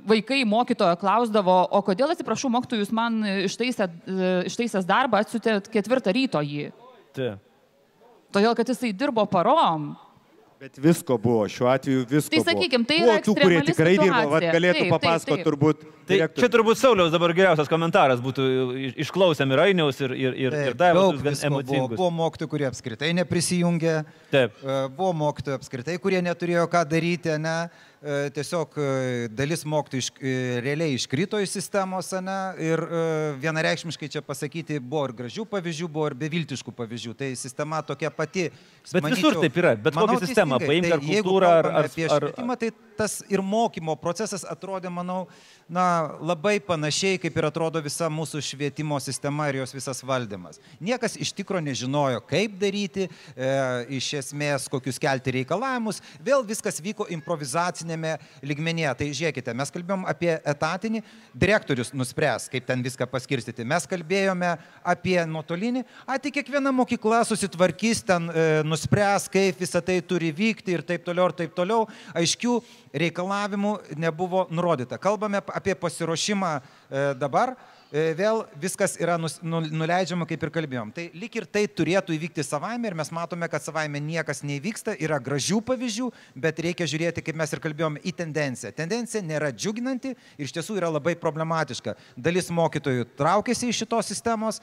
vaikai mokytojo klausdavo, o kodėl, atsiprašau, mokytojus jūs man e, ištaisęs darbą atsiutėt ketvirtą ryto jį. Taip. Todėl, kad jisai dirbo parom. Bet visko buvo, šiuo atveju visko. Tai sakykim, tai buvo yra tų, kurie tikrai dirbo, vat, situacija. galėtų papasakoti turbūt. Tai direktorius. čia turbūt Sauliaus dabar geriausias komentaras būtų, iš- išklausėm ir Ainiaus, ir, ir, ir, ir jūs gan visko buvo. Buvo mokytojų, kurie apskritai neprisijungė. Taip. E, Buvo mokytojų apskritai, kurie neturėjo ką daryti, ne? E, Tiesiog e, dalis mokytojų iš, e, realiai iškrito iš sistemos, ne? Ir vienareikšmiškai čia pasakyti, buvo ir gražių pavyzdžių, buvo ir beviltiškų pavyzdžių. Tai sistema tokia pati. Bet visur taip yra, bet manau, kokią sistemą Tai ar kultūrą, ar- ar- apie švietimą, tai tas ir mokymo procesas atrodė, manau, na, labai panašiai, kaip ir atrodo visa mūsų švietimo sistema ir jos visas valdymas. Niekas iš tikro nežinojo, kaip daryti, e, iš esmės, kokius kelti reikalavimus. Vėl viskas vyko improvizacinėme ligmenyje. Tai žiūrėkite, mes kalbėjom apie etatinį, direktorius nuspręs, kaip ten viską paskirstyti. Mes kalbėjome apie nuotolinį, a, tai kiekviena mokykla susitvarkys, ten e, nuspręs, kaip visą tai turi vykti ir taip toliau, ir taip toliau. Aiškių reikalavimų nebuvo nurodyta. Kalbame apie pasiruošimą e, dabar. E, Vėl viskas yra nu, nuleidžiama, kaip ir kalbėjom. Tai lik ir tai turėtų įvykti savaime ir mes matome, kad savaime niekas neįvyksta. Yra gražių pavyzdžių, bet reikia žiūrėti, kaip mes ir kalbėjom, į tendenciją. Tendencija nėra džiuginanti ir iš tiesų yra labai problematiška. Dalis mokytojų traukiasi iš šitos sistemos,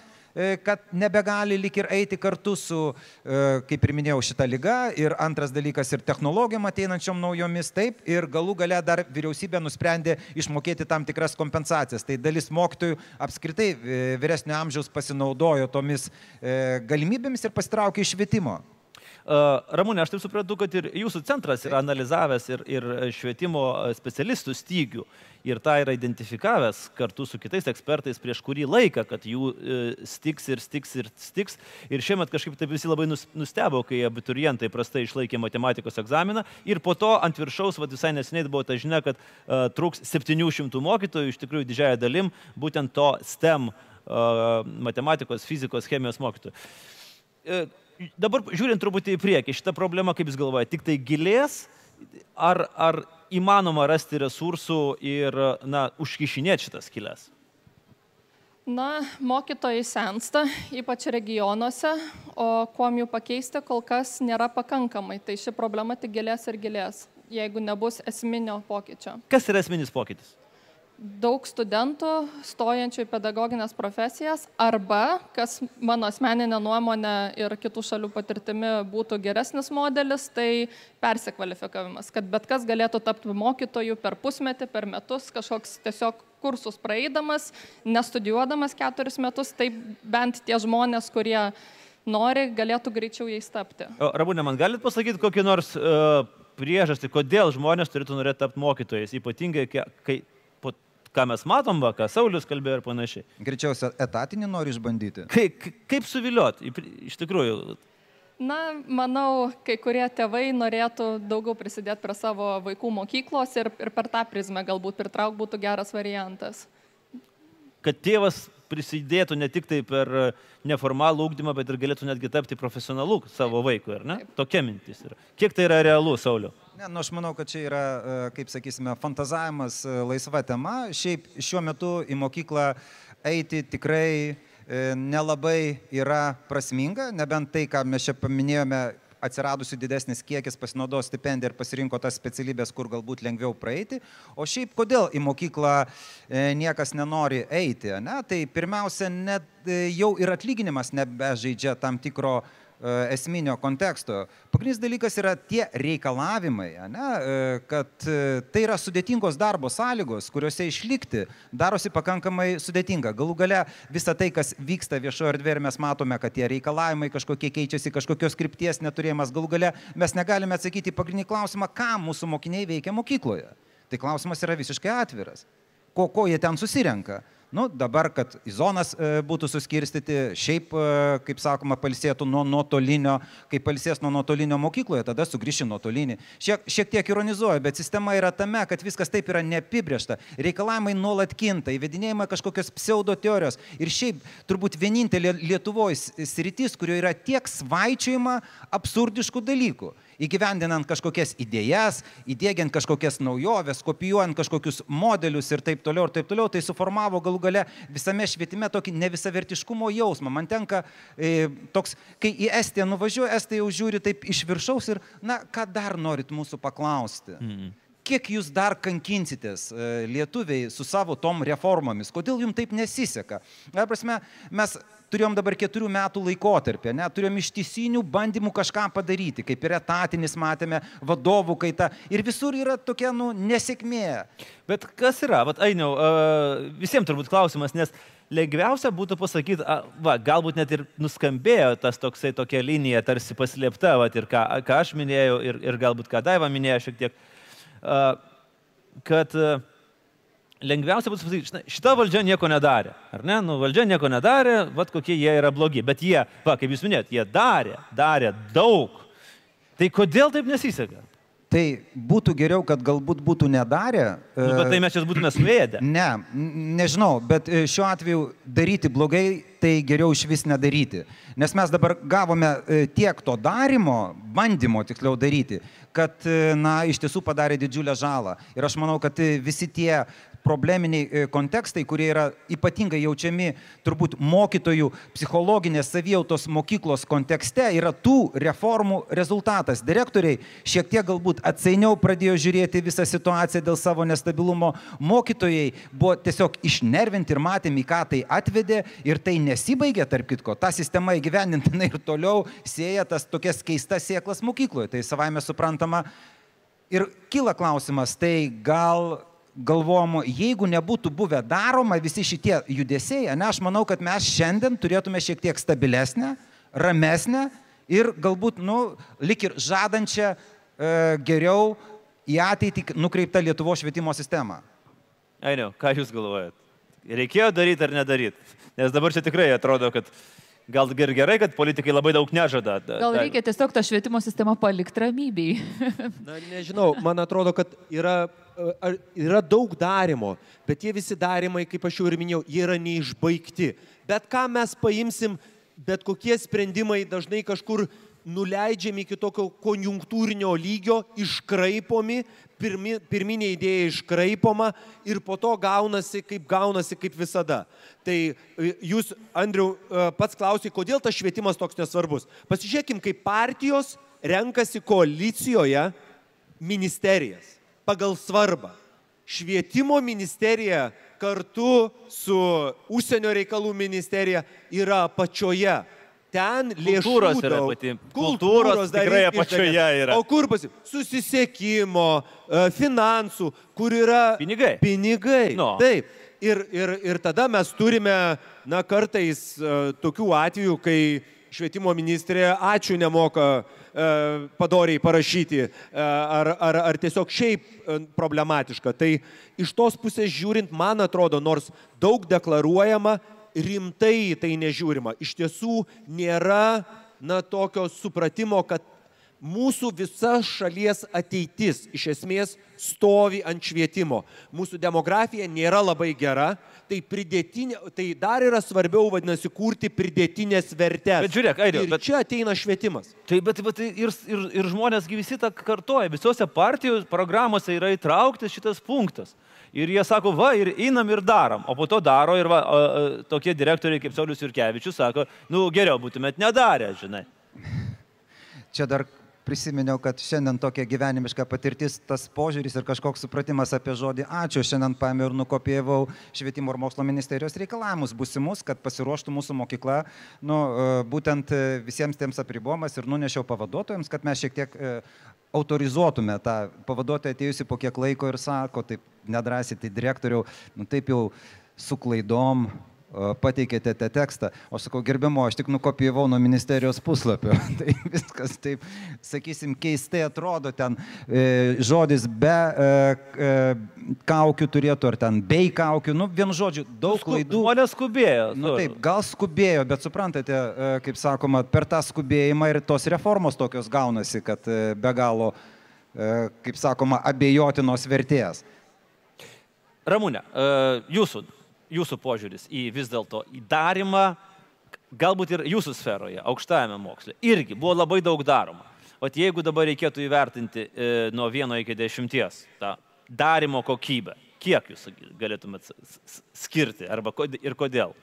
kad nebegali lik ir eiti kartu su, e, kaip ir minėjau, šita lyga. Ir antras dalykas ir technologijom ateinančiom naujomis, taip. Ir galų gale dar vyriausybė nusprendė išmokėti tam tikras kompensacijas. Tai dalis mokytojų apskritai e, vyresnio amžiaus pasinaudojo tomis e, galimybėmis ir pasitraukė iš švietimo. Uh, Ramūnė, aš taip suprantu, kad ir jūsų centras yra analizavęs ir, ir švietimo specialistų stygių ir tą yra identifikavęs kartu su kitais ekspertais prieš kurį laiką, kad jų e, stiks ir stiks ir stiks. Ir šiemet kažkaip taip visi labai nus- nustebo, kai abiturientai prastai išlaikė matematikos egzaminą ir po to ant viršaus, vad visai neseniai buvo ta žinia, kad uh, trūks 700 mokytojų, iš tikrųjų didžiaja dalim būtent to STEM uh, matematikos, fizikos, chemijos mokytojų. E, Dabar žiūrint truputį į priekį, šitą problemą, kaip jūs galvojate, tik tai gilės, ar, ar įmanoma rasti resursų ir, na, užkišinėti šitas kilės? Na, mokytojai sensta, ypač regionuose, o kuom jų pakeisti kol kas nėra pakankamai. Tai ši problema tik gilės ir gilės, jeigu nebus esminio pokyčio. Kas yra esminis pokytis? Daug studentų stojančių į pedagoginės profesijas arba, kas mano asmeninė nuomonė ir kitų šalių patirtimi būtų geresnis modelis, tai persikvalifikavimas, kad bet kas galėtų tapti mokytoju per pusmetį, per metus, kažkoks tiesiog kursus praeidamas, nestudijuodamas keturis metus, tai bent tie žmonės, kurie nori, galėtų greičiau jais tapti. O, Ramūnė, man galit pasakyti kokį nors uh, priežastį, kodėl žmonės turėtų norėti tapti mokytojais, ypatingai, kai- ką mes matom, va, ką Saulis kalbėjo ir panašiai. Greičiausia, etatinį nori išbandyti. Kaip, kaip suviliot, į pri- iš tikrųjų, Na, manau, kai kurie tėvai norėtų daugiau prisidėti prie savo vaikų mokyklos ir, ir per tą prizmę galbūt pritrauk būtų geras variantas. kad tėvas prisidėtų ne tik tai per neformalų ūkdymą, bet ir galėtų netgi tapti profesionalu savo vaikui, ar ne? Tokia mintis yra. Kiek tai yra realu, Sauliu? Ne, nu aš manau, kad čia yra, e, kaip sakysime, fantazavimas e, laisva tema. Šiaip šiuo metu į mokyklą eiti tikrai e, nelabai yra prasminga, nebent tai, ką mes čia paminėjome, atsiradusi didesnis kiekis pasinaudojo stipendiją ir pasirinko tas specialybės, kur galbūt lengviau praeiti. O šiaip kodėl į mokyklą e, niekas nenori eiti? Ne? Tai pirmiausia, net e, jau ir atlyginimas nebežaidžia tam tikro esminio konteksto. Pagrindinis dalykas yra tie reikalavimai, ane, e, kad e, tai yra sudėtingos darbo sąlygos, kuriuose išlikti darosi pakankamai sudėtinga. Galų gale visa tai, kas vyksta viešoje erdvėje ir mes matome, kad tie reikalavimai kažkokie keičiasi, kažkokios krypties neturėjimas, galų gale mes negalime atsakyti į pagrindinį klausimą, ką mūsų mokiniai veikia mokykloje. Tai klausimas yra visiškai atviras. Ko, ko jie ten susirenka? Nu, dabar, kad į zonas e, būtų suskirstyti, šiaip, e, kaip sakoma, palsėtų nuo nuotolinio, kai palsės nuo nuotolinio mokykloje, tada sugrįši nuotolinį. Šiek, šiek tiek ironizuoju, bet sistema yra tame, kad viskas taip yra neapibriešta. Reikalavimai nuolat kinta, įvedinėjama kažkokios pseudo teorijos. Ir šiaip turbūt vienintelė Lietuvoje sritis, kurioje yra tiek svaičiojama absurdiškų dalykų. Įgyvendinant kažkokias idėjas, įdėgiant kažkokias naujoves, kopijuojant kažkokius modelius ir taip toliau, ir taip toliau, tai suformavo galų gale visame švietime tokį nevisavertiškumo jausmą. Man tenka e, toks, kai į Estiją nuvažiuoju, Estai jau žiūri taip iš viršaus ir, na, ką dar norit mūsų paklausti? Mm kiek jūs dar kankinsitės e, lietuviai su savo tom reformomis, kodėl jums taip nesiseka. Na, prasme, mes turėjom dabar keturių metų laikotarpį, ne, turėjom ištisinių bandymų kažką padaryti, kaip ir etatinis matėme, vadovų kaita. Ir visur yra tokia, nu, nesėkmė. Bet kas yra, vat, Ainiau, uh, visiems turbūt klausimas, nes lengviausia būtų pasakyti, a, va, galbūt net ir nuskambėjo tas toksai tokia linija, tarsi paslėpta, va, ir ką, ką aš minėjau, ir, ir galbūt ką Daiva minėjo šiek tiek, kad lengviausia būtų pasakyti, šita valdžia nieko nedarė. Ar ne? Nu, valdžia nieko nedarė, vad kokie jie yra blogi. Bet jie, va, kaip jūs minėjot, jie darė, darė daug. Tai kodėl taip nesiseka? Tai būtų geriau, kad galbūt būtų nedarę. Nu, bet tai mes čia būtume suėdę. Ne, nežinau, bet e, šiuo atveju daryti blogai, tai geriau iš vis nedaryti. Nes mes dabar gavome e, tiek to darimo, bandymo tiksliau daryti, kad, e, na, iš tiesų padarė didžiulę žalą. Ir aš manau, kad visi tie probleminiai e, kontekstai, kurie yra ypatingai jaučiami turbūt mokytojų psichologinės savijautos mokyklos kontekste, yra tų reformų rezultatas. Direktoriai šiek tiek galbūt atsainiau pradėjo žiūrėti visą situaciją dėl savo nestabilumo, mokytojai buvo tiesiog išnervinti ir matėm, į ką tai atvedė ir tai nesibaigė, tarp kitko. Ta sistema įgyvendintina ir toliau sėja tas tokias keistas sėklas mokykloje. Tai savaime suprantama. Ir kyla klausimas, tai gal galvojom, jeigu nebūtų buvę daroma visi šitie judesiai, ne, aš manau, kad mes šiandien turėtume šiek tiek stabilesnę, ramesnę ir galbūt, nu, lik ir žadančią e, geriau į ateitį nukreiptą Lietuvo švietimo sistemą. Ainiau, ką Jūs galvojat? Reikėjo daryti ar nedaryti? Nes dabar čia tikrai atrodo, kad Gal ir gerai, kad politikai labai daug nežada. Gal reikia tiesiog tą švietimo sistemą palikti ramybei. Na, nežinau, man atrodo, kad yra, yra daug darimo, bet tie visi darimai, kaip aš jau ir minėjau, jie yra neišbaigti. Bet ką mes paimsim, bet kokie sprendimai dažnai kažkur nuleidžiami iki tokio konjunktūrinio lygio, iškraipomi, pirmi, pirminė idėja iškraipoma ir po to gaunasi, kaip gaunasi, kaip visada. Tai e, jūs, Andriu, e, pats klausai, kodėl tas švietimas toks nesvarbus. Pasižiūrėkim, kaip partijos renkasi koalicijoje ministerijas pagal svarbą. Švietimo ministerija kartu su užsienio reikalų ministerija yra apačioje ten lėšų kultūros yra pati. Kultūros, kultūros tikrai apačioje yra. O kur pasi? Susisiekimo, finansų, kur yra pinigai. Pinigai. No. Taip. Ir, ir, ir tada mes turime, na, kartais uh, tokių atvejų, kai švietimo ministrė ačiū nemoka uh, padoriai parašyti uh, ar, ar, ar tiesiog šiaip uh, problematiška. Tai iš tos pusės žiūrint, man atrodo, nors daug deklaruojama, rimtai tai nežiūrima. Iš tiesų nėra, na, tokio supratimo, kad mūsų visa šalies ateitis iš esmės stovi ant švietimo. Mūsų demografija nėra labai gera, tai, tai dar yra svarbiau, vadinasi, kurti pridėtinės vertės. Bet žiūrėk, Aidė, bet čia ateina švietimas. Tai bet, bet ir, ir, ir žmonės visi tą kartoja, visose partijų programuose yra įtrauktas šitas punktas. Ir jie sako, va, ir einam ir darom. O po to daro ir va, a, a, tokie direktoriai kaip Saulis Jurkevičius sako, nu geriau būtumėt nedarę, žinai. Čia dar prisiminiau, kad šiandien tokia gyvenimiška patirtis, tas požiūris ir kažkoks supratimas apie žodį ačiū. Šiandien paėmiau ir nukopijavau švietimo ir mokslo ministerijos reikalavimus būsimus, kad pasiruoštų mūsų mokykla, nu, e, būtent e, visiems tiems apribojimas ir nunešiau pavaduotojams, kad mes šiek tiek e, autorizuotume tą pavaduotoją atėjusi po kiek laiko ir sako, taip nedrasiai, tai direktoriau, nu taip jau su klaidom, pateikėte tą tekstą. O sakau, gerbimo, aš tik nukopijavau nuo ministerijos puslapio. tai viskas taip, sakysim, keistai atrodo ten e, žodis be e, e, kaukių turėtų, ar ten bei kaukių, nu, vien žodžiu, daug Sku, klaidų. Žmonės skubėjo. Nu, taip, gal skubėjo, bet suprantate, e, kaip sakoma, per tą skubėjimą ir tos reformos tokios gaunasi, kad e, be galo, e, kaip sakoma, abejotinos vertės. Ramūne, e, jūsų jūsų požiūris į vis dėlto į darimą, galbūt ir jūsų sferoje, aukštajame moksle, irgi buvo labai daug daroma. O jeigu dabar reikėtų įvertinti e, nuo 1 iki 10 tą darimo kokybę, kiek jūs galėtumėt skirti arba kod, ir kodėl?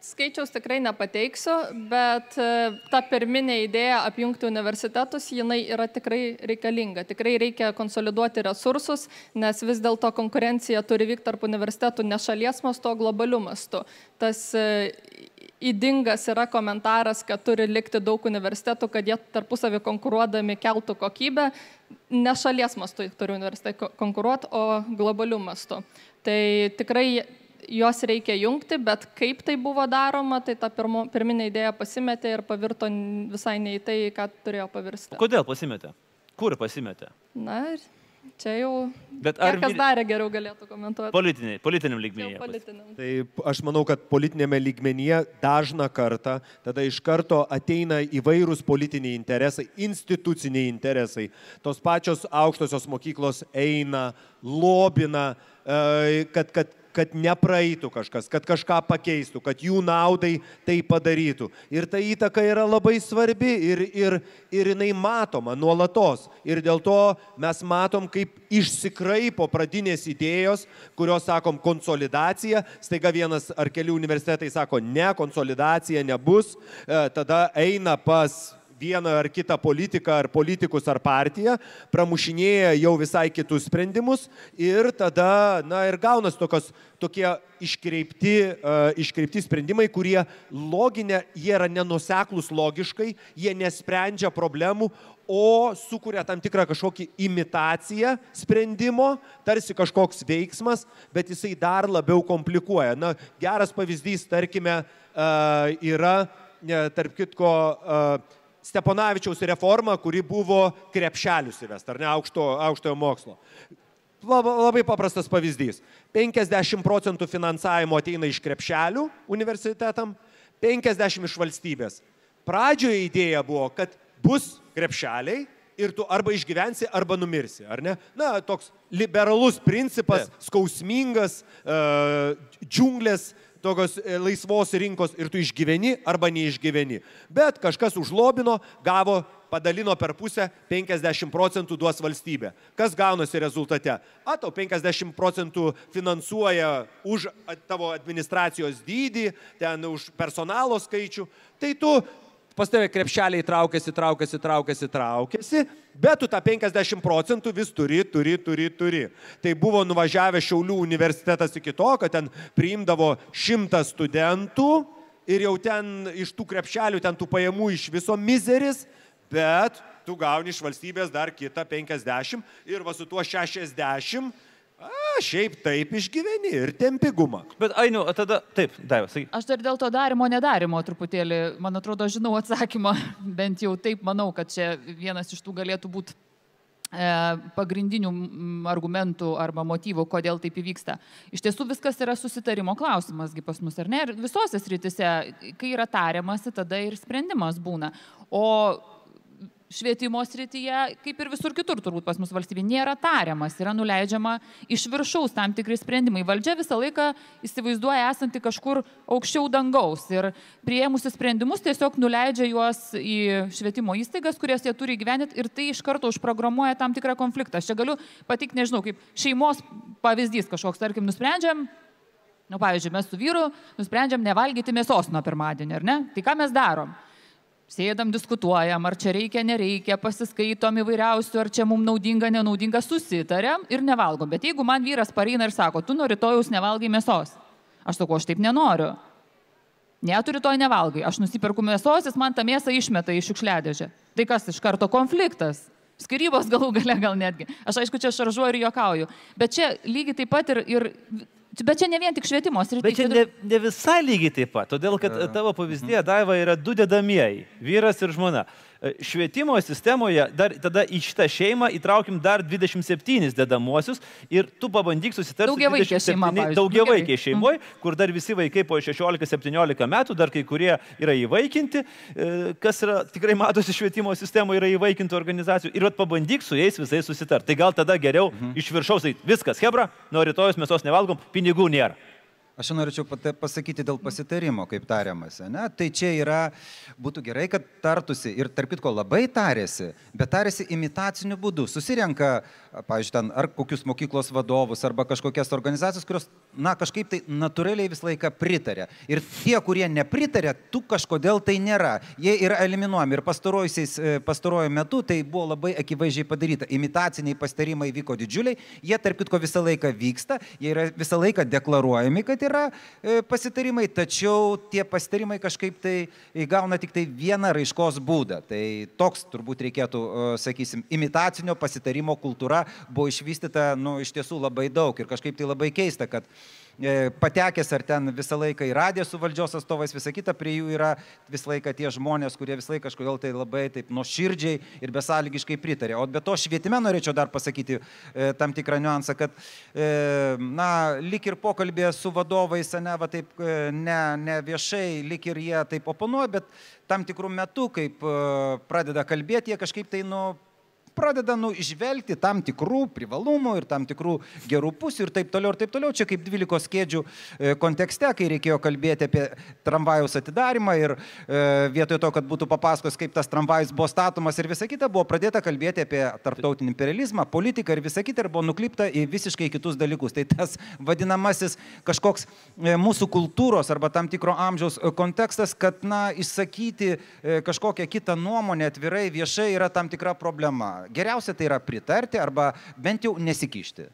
Skaičiaus tikrai nepateiksiu, bet e, ta pirminė idėja apjungti universitetus, jinai yra tikrai reikalinga. Tikrai reikia konsoliduoti resursus, nes vis dėlto konkurencija turi vykti tarp universitetų ne šalies mastu, o globaliu mastu. Tas e, įdingas yra komentaras, kad turi likti daug universitetų, kad jie tarpusavį konkuruodami keltų kokybę. Ne šalies mastu turi universitetai konkuruoti, o globaliu mastu. Tai tikrai juos reikia jungti, bet kaip tai buvo daroma, tai ta pirmo, pirminė idėja pasimetė ir pavirto visai ne į tai, ką turėjo pavirsti. Kodėl pasimetė? Kur pasimetė? Na, čia jau. Bet ar kas darė geriau galėtų komentuoti? Politiniai, politiniam lygmenyje. Politiniam. Tai aš manau, kad politinėme lygmenyje dažną kartą tada iš karto ateina įvairūs politiniai interesai, instituciniai interesai. Tos pačios aukštosios mokyklos eina, lobina, e, kad, kad kad nepraeitų kažkas, kad kažką pakeistų, kad jų naudai tai padarytų. Ir ta įtaka yra labai svarbi ir, ir, ir jinai matoma nuolatos. Ir dėl to mes matom, kaip išsikraipo pradinės idėjos, kurios, sakom, konsolidacija, staiga vienas ar keli universitetai sako, ne, konsolidacija nebus, e, tada eina pas vieną ar kitą politiką, ar politikus, ar partiją, pramušinėja jau visai kitus sprendimus ir tada, na ir gaunas tokios, tokie iškreipti, uh, iškreipti sprendimai, kurie loginė, jie yra nenuseklus logiškai, jie nesprendžia problemų, o sukuria tam tikrą kažkokį imitaciją sprendimo, tarsi kažkoks veiksmas, bet jisai dar labiau komplikuoja. Na, geras pavyzdys, tarkime, uh, yra, tarp kitko, uh, Steponavičiaus reforma, kuri buvo krepšelius įvest, ar ne aukšto, aukštojo mokslo. Labai paprastas pavyzdys. 50 procentų finansavimo ateina iš krepšelių universitetam, 50 iš valstybės. Pradžioje idėja buvo, kad bus krepšeliai ir tu arba išgyvensi, arba numirsi, ar ne? Na, toks liberalus principas, skausmingas, uh, džiunglės, tokios e, laisvos rinkos ir tu išgyveni arba neišgyveni. Bet kažkas užlobino, gavo, padalino per pusę, 50 procentų duos valstybė. Kas gaunasi rezultate? A, tau 50 procentų finansuoja už tavo administracijos dydį, ten už personalo skaičių, tai tu pas tave krepšeliai traukiasi, traukiasi, traukiasi, traukiasi, bet tu tą 50 procentų vis turi, turi, turi, turi. Tai buvo nuvažiavę Šiaulių universitetas iki to, kad ten priimdavo šimtą studentų ir jau ten iš tų krepšelių, ten tų pajamų iš viso mizeris, bet tu gauni iš valstybės dar kitą 50 ir va su tuo 60 A, šiaip taip išgyveni ir tempigumą. Bet Ainiu, tada taip, Daiva, sakyk. Aš dar dėl to darimo, nedarimo truputėlį, man atrodo, žinau atsakymą, bent jau taip manau, kad čia vienas iš tų galėtų būti e, pagrindinių argumentų arba motyvų, kodėl taip įvyksta. Iš tiesų viskas yra susitarimo klausimasgi pas mus, ar ne? Ir visose sritise, kai yra tariamasi, tada ir sprendimas būna. O švietimo srityje, kaip ir visur kitur turbūt pas mus valstybė, nėra tariamas, yra nuleidžiama iš viršaus tam tikri sprendimai. Valdžia visą laiką įsivaizduoja esanti kažkur aukščiau dangaus ir prieimusi sprendimus tiesiog nuleidžia juos į švietimo įstaigas, kurias jie turi gyveninti ir tai iš karto užprogramuoja tam tikrą konfliktą. Aš čia galiu patikti, nežinau, kaip šeimos pavyzdys kažkoks, tarkim, nusprendžiam, Nu, pavyzdžiui, mes su vyru nusprendžiam nevalgyti mėsos nuo pirmadienio, ar ne? Tai ką mes darom? Sėdam, diskutuojam, ar čia reikia, nereikia, pasiskaitom įvairiausių, ar čia mums naudinga, nenaudinga, susitariam ir nevalgom. Bet jeigu man vyras pareina ir sako, tu nuo rytojus nevalgai mėsos, aš sakau, aš taip nenoriu. Ne, tu rytoj nevalgai, aš nusiperku mėsos, jis man tą mėsą išmeta į šiukšliadėžę. Tai kas iš karto konfliktas? Skirybos galų gale gal netgi. Aš aišku, čia šaržuoju ir juokauju. Bet čia lygiai taip pat ir, ir Bet čia ne vien tik švietimo srityje. Bet čia ne, ne visai lygiai taip pat, todėl kad tavo pavyzdėje, Daiva, yra du dedamieji - vyras ir žmona. E, švietimo sistemoje dar tada į šitą šeimą įtraukim dar 27 dedamuosius ir tu pabandyk susitarti daugia vaikė šeima. Daugia vaikė šeimoje, kur dar visi vaikai po 16-17 metų, dar kai kurie yra įvaikinti, e, kas yra, tikrai matosi švietimo sistemoje yra įvaikintų organizacijų ir pabandyk su jais visais susitarti. Tai gal tada geriau mhm. iš viršaus, tai viskas, Hebra, nuo rytojus mes tos nevalgom, pinigų nėra. Aš norėčiau pasakyti dėl pasitarimo, kaip tariamasi. Ne? Tai čia yra, būtų gerai, kad tartusi ir tarp kitko labai tarėsi, bet tarėsi imitaciniu būdu. Susirenka, pavyzdžiui, ten ar kokius mokyklos vadovus, arba kažkokias organizacijas, kurios, na, kažkaip tai natūraliai visą laiką pritarė. Ir tie, kurie nepritarė, tu kažkodėl tai nėra. Jie yra eliminuojami. Ir pastaruoju metu tai buvo labai akivaizdžiai padaryta. Imitaciniai pasitarimai vyko didžiuliai, jie tarp kitko visą laiką vyksta, jie yra visą laiką deklaruojami, kad yra yra e, pasitarimai, tačiau tie pasitarimai kažkaip tai įgauna tik tai vieną raiškos būdą. Tai toks turbūt reikėtų, e, sakysim, imitacinio pasitarimo kultūra buvo išvystyta, nu, iš tiesų labai daug ir kažkaip tai labai keista, kad patekęs ar ten visą laiką į radiją su valdžios atstovais, visą kitą, prie jų yra visą laiką tie žmonės, kurie visą laiką kažkodėl tai labai taip nuoširdžiai ir besąlygiškai pritarė. O be to švietime norėčiau dar pasakyti e, tam tikrą niuansą, kad, e, na, lik ir pokalbė su vadovais, ne, va taip, e, ne, ne viešai, lik ir jie taip oponuoja, bet tam tikrų metų, kaip e, pradeda kalbėti, jie kažkaip tai, nu, pradeda nu, išvelgti tam tikrų privalumų ir tam tikrų gerų pusių ir taip toliau ir taip toliau. Čia kaip 12 kėdžių e, kontekste, kai reikėjo kalbėti apie tramvajaus atidarimą ir e, vietoj to, kad būtų papasakos, kaip tas tramvajus buvo statomas ir visa kita, buvo pradėta kalbėti apie tarptautinį imperializmą, politiką ir visa kita ir buvo nuklypta į visiškai kitus dalykus. Tai tas vadinamasis kažkoks e, mūsų kultūros arba tam tikro amžiaus kontekstas, kad, na, išsakyti kažkokią kitą nuomonę atvirai viešai yra tam tikra problema geriausia tai yra pritarti arba bent jau nesikišti.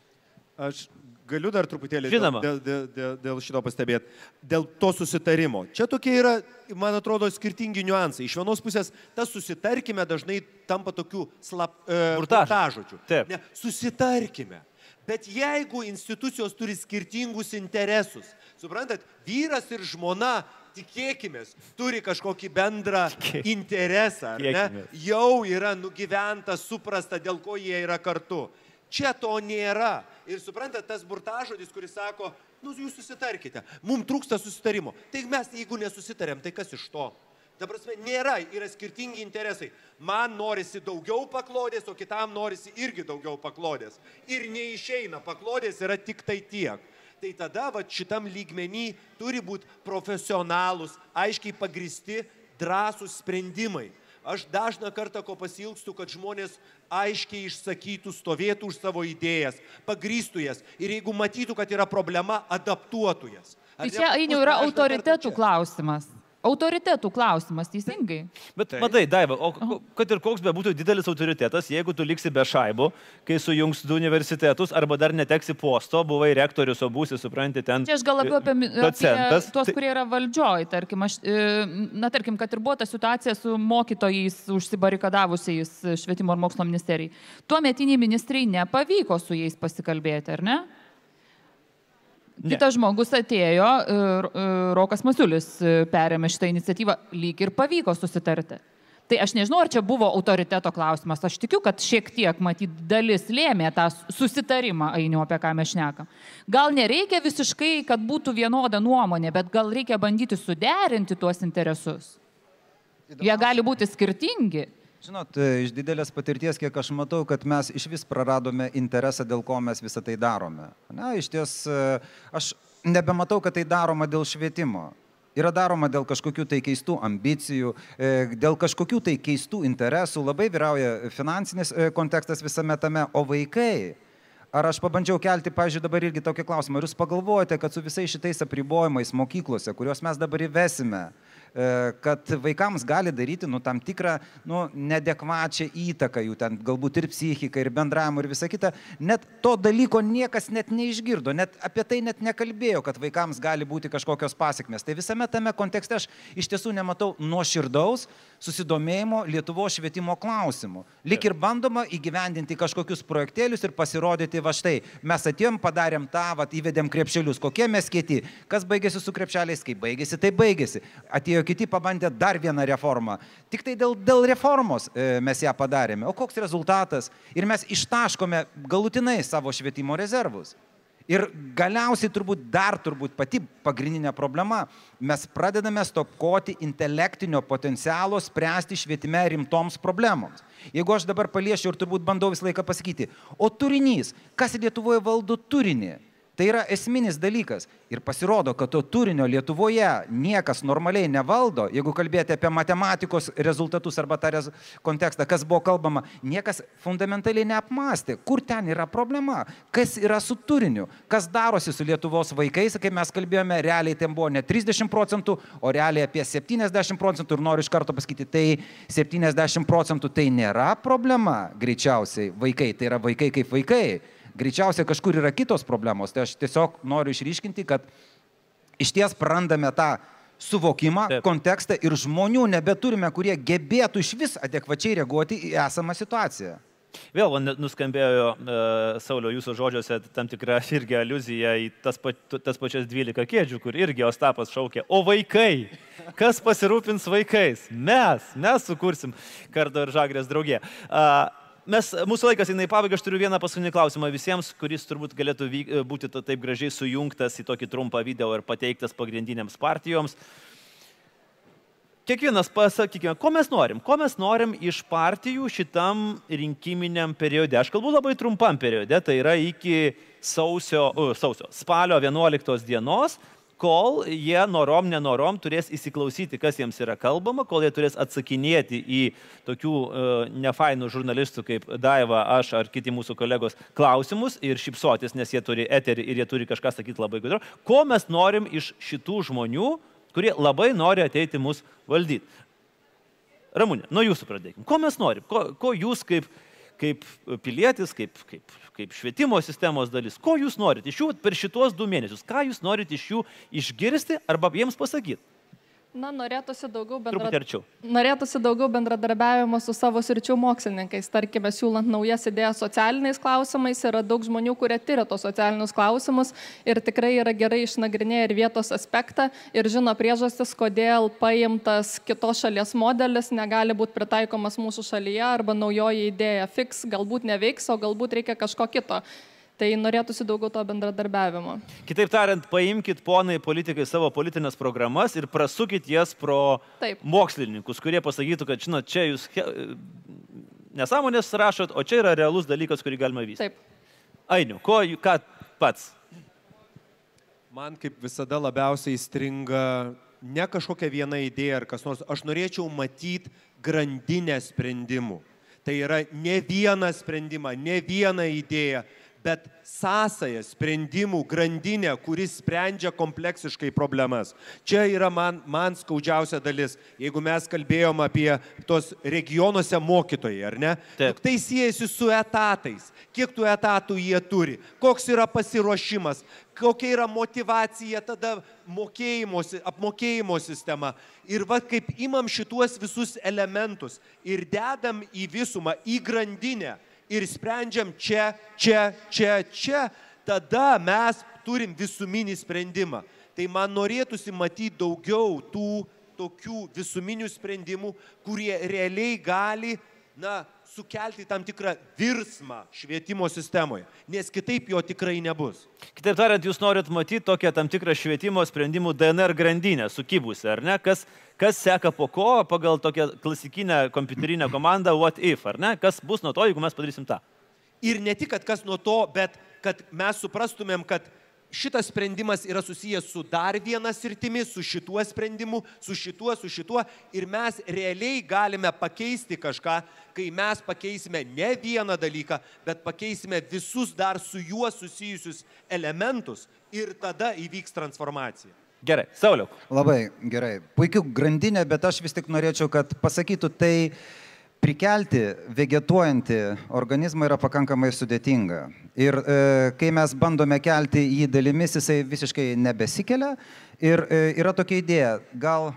Aš galiu dar truputėlį Žinoma. dėl, dėl, dėl, dėl šito pastebėti. Dėl to susitarimo. Čia tokie yra, man atrodo, skirtingi niuansai. Iš vienos pusės tas susitarkime dažnai tampa tokiu slap, e, burtažodžiu. Taip. Ne, susitarkime. Bet jeigu institucijos turi skirtingus interesus, suprantat, vyras ir žmona tikėkime, turi kažkokį bendrą interesą, ne, jau yra nugyventa, suprasta, dėl ko jie yra kartu. Čia to nėra. Ir suprantate, tas burtažodis, kuris sako, nu jūs susitarkite, mums trūksta susitarimo. Tai mes, jeigu nesusitarėm, tai kas iš to? Ta prasme, nėra, yra skirtingi interesai. Man norisi daugiau paklodės, o kitam norisi irgi daugiau paklodės. Ir neišeina, paklodės yra tik tai tiek tai tada va, šitam lygmenį turi būti profesionalūs, aiškiai pagristi, drąsūs sprendimai. Aš dažną kartą ko pasilgstu, kad žmonės aiškiai išsakytų, stovėtų už savo idėjas, pagrįstų jas ir jeigu matytų, kad yra problema, adaptuotų jas. Tai čia ainiau yra autoritetų klausimas autoritetų klausimas, teisingai. Bet Taip. matai, Daiva, o kad ir koks bebūtų didelis autoritetas, jeigu tu liksi be šaibų, kai sujungs du universitetus arba dar neteksi posto, buvai rektorius, o būsi, supranti, ten. Čia aš gal labiau apie, docentas. apie tuos, kurie yra valdžioj, tarkim, aš, e, na, tarkim, kad ir buvo ta situacija su mokytojais užsibarikadavusiais švietimo ir mokslo ministerijai. Tuo metiniai ministrai nepavyko su jais pasikalbėti, ar ne? Ne. Kitas žmogus atėjo, e, Rokas Masiulis e, perėmė šitą iniciatyvą, lyg ir pavyko susitarti. Tai aš nežinau, ar čia buvo autoriteto klausimas. Aš tikiu, kad šiek tiek, matyt, dalis lėmė tą susitarimą ainiu, apie ką mes šnekam. Gal nereikia visiškai, kad būtų vienoda nuomonė, bet gal reikia bandyti suderinti tuos interesus. Jie gali būti skirtingi. Žinot, e, iš didelės patirties, kiek aš matau, kad mes iš vis praradome interesą, dėl ko mes visą tai darome. Na, iš ties, e, aš nebematau, kad tai daroma dėl švietimo. Yra daroma dėl kažkokių tai keistų ambicijų, e, dėl kažkokių tai keistų interesų, labai vyrauja finansinis kontekstas visame tame, o vaikai. Ar aš pabandžiau kelti, pažiūrėjau, dabar irgi tokį klausimą. Ar jūs pagalvojate, kad su visais šitais apribojimais mokyklose, kuriuos mes dabar įvesime, kad vaikams gali daryti nu, tam tikrą nu, nedekvačią įtaką jų ten, galbūt ir psichiką, ir bendravimą, ir visą kitą. Net to dalyko niekas net neišgirdo, net apie tai net nekalbėjo, kad vaikams gali būti kažkokios pasiekmes. Tai visame tame kontekste aš iš tiesų nematau nuoširdaus susidomėjimo Lietuvo švietimo klausimų. Lik ir bandoma įgyvendinti kažkokius projektėlius ir pasirodyti va štai. Mes atėjom, padarėm tą, va, įvedėm krepšelius, kokie mes kieti, kas baigėsi su krepšeliais, kaip baigėsi, tai baigėsi. Atėjo kiti pabandė dar vieną reformą. Tik tai dėl, dėl reformos e, mes ją padarėme. O koks rezultatas? Ir mes ištaškome galutinai savo švietimo rezervus. Ir galiausiai turbūt dar turbūt pati pagrindinė problema, mes pradedame stokoti intelektinio potencialo spręsti švietime rimtoms problemoms. Jeigu aš dabar paliešiu ir turbūt bandau visą laiką pasakyti, o turinys, kas Lietuvoje valdo turinį? Tai yra esminis dalykas. Ir pasirodo, kad to turinio Lietuvoje niekas normaliai nevaldo. Jeigu kalbėti apie matematikos rezultatus arba tą rez kontekstą, kas buvo kalbama, niekas fundamentaliai neapmastė, kur ten yra problema, kas yra su turiniu, kas darosi su Lietuvos vaikais, kaip mes kalbėjome, realiai ten buvo ne 30 procentų, o realiai apie 70 procentų ir noriu iš karto pasakyti, tai 70 procentų tai nėra problema, greičiausiai vaikai, tai yra vaikai kaip vaikai greičiausiai kažkur yra kitos problemos. Tai aš tiesiog noriu išryškinti, kad iš ties prarandame tą suvokimą, Taip. kontekstą ir žmonių nebeturime, kurie gebėtų iš vis adekvačiai reaguoti į esamą situaciją. Vėl nuskambėjo uh, Saulio jūsų žodžiuose tam tikra irgi aluzija į tas, pa, tas pačias 12 kėdžių, kur irgi Ostapas šaukė, o vaikai, kas pasirūpins vaikais? Mes, mes sukursim kartu ir žagrės draugė. Uh, mes, mūsų laikas eina į pabaigą, aš turiu vieną paskutinį klausimą visiems, kuris turbūt galėtų vyk, būti taip gražiai sujungtas į tokį trumpą video ir pateiktas pagrindinėms partijoms. Kiekvienas pasakykime, ko mes norim, ko mes norim iš partijų šitam rinkiminiam periode. Aš kalbu labai trumpam periode, tai yra iki sausio, uh, sausio spalio 11 dienos kol jie norom, nenorom turės įsiklausyti, kas jiems yra kalbama, kol jie turės atsakinėti į tokių uh, nefainų žurnalistų kaip Daiva, aš ar kiti mūsų kolegos klausimus ir šipsotis, nes jie turi eterį ir jie turi kažką sakyti labai gudru. Ko mes norim iš šitų žmonių, kurie labai nori ateiti mus valdyti? Ramūnė, nuo jūsų pradėkime. Ko mes norim? Ko, ko jūs kaip, kaip pilietis, kaip, kaip kaip švietimo sistemos dalis. Ko jūs norite iš jų per šitos du mėnesius? Ką jūs norite iš jų išgirsti arba jiems pasakyti? Na, norėtųsi daugiau, bendra... norėtųsi daugiau bendradarbiavimo su savo sričių mokslininkais. Tarkime, siūlant naujas idėjas socialiniais klausimais, yra daug žmonių, kurie tyria tos socialinius klausimus ir tikrai yra gerai išnagrinėję ir vietos aspektą ir žino priežastis, kodėl paimtas kitos šalies modelis negali būti pritaikomas mūsų šalyje arba naujoji idėja fix galbūt neveiks, o galbūt reikia kažko kito. Tai norėtųsi daugiau to bendradarbiavimo. Kitaip tariant, paimkite, ponai politikai, savo politinės programas ir prasukit jas pro Taip. mokslininkus, kurie pasakytų, kad, žinot, čia jūs nesąmonės rašot, o čia yra realus dalykas, kurį galima vystyti. Taip. Ainiu, ko, ką pats? Man kaip visada labiausiai stringa ne kažkokia viena idėja ar kas nors, aš norėčiau matyti grandinę sprendimų. Tai yra ne vieną sprendimą, ne vieną idėją, bet sąsaja, sprendimų grandinė, kuris sprendžia kompleksiškai problemas. Čia yra man, man skaudžiausia dalis. Jeigu mes kalbėjom apie tos regionuose mokytojai, ar ne? Taip. Tai siejasi su etatais. Kiek tų etatų jie turi, koks yra pasiruošimas, kokia yra motivacija tada mokėjimo, apmokėjimo sistema. Ir va kaip imam šituos visus elementus ir dedam į visumą, į grandinę ir sprendžiam čia, čia, čia, čia, tada mes turim visuminį sprendimą. Tai man norėtųsi matyti daugiau tų tokių visuminių sprendimų, kurie realiai gali, na, sukelti tam tikrą virsmą švietimo sistemoje, nes kitaip jo tikrai nebus. Kitaip tariant, jūs norit matyti tokią tam tikrą švietimo sprendimų DNR grandinę sukibusią, ar ne? Kas, kas seka po ko pagal tokią klasikinę kompiuterinę komandą What if, ar ne? Kas bus nuo to, jeigu mes padarysim tą? Ir ne tik, kad kas nuo to, bet kad mes suprastumėm, kad šitas sprendimas yra susijęs su dar viena sritimi, su šituo sprendimu, su šituo, su šituo. Ir mes realiai galime pakeisti kažką, kai mes pakeisime ne vieną dalyką, bet pakeisime visus dar su juo susijusius elementus ir tada įvyks transformacija. Gerai, Sauliau. Labai gerai. Puikių grandinė, bet aš vis tik norėčiau, kad pasakytų tai, prikelti vegetuojantį organizmą yra pakankamai sudėtinga. Ir e, kai mes bandome kelti jį dalimis, jisai visiškai nebesikelia. Ir e, yra tokia idėja, gal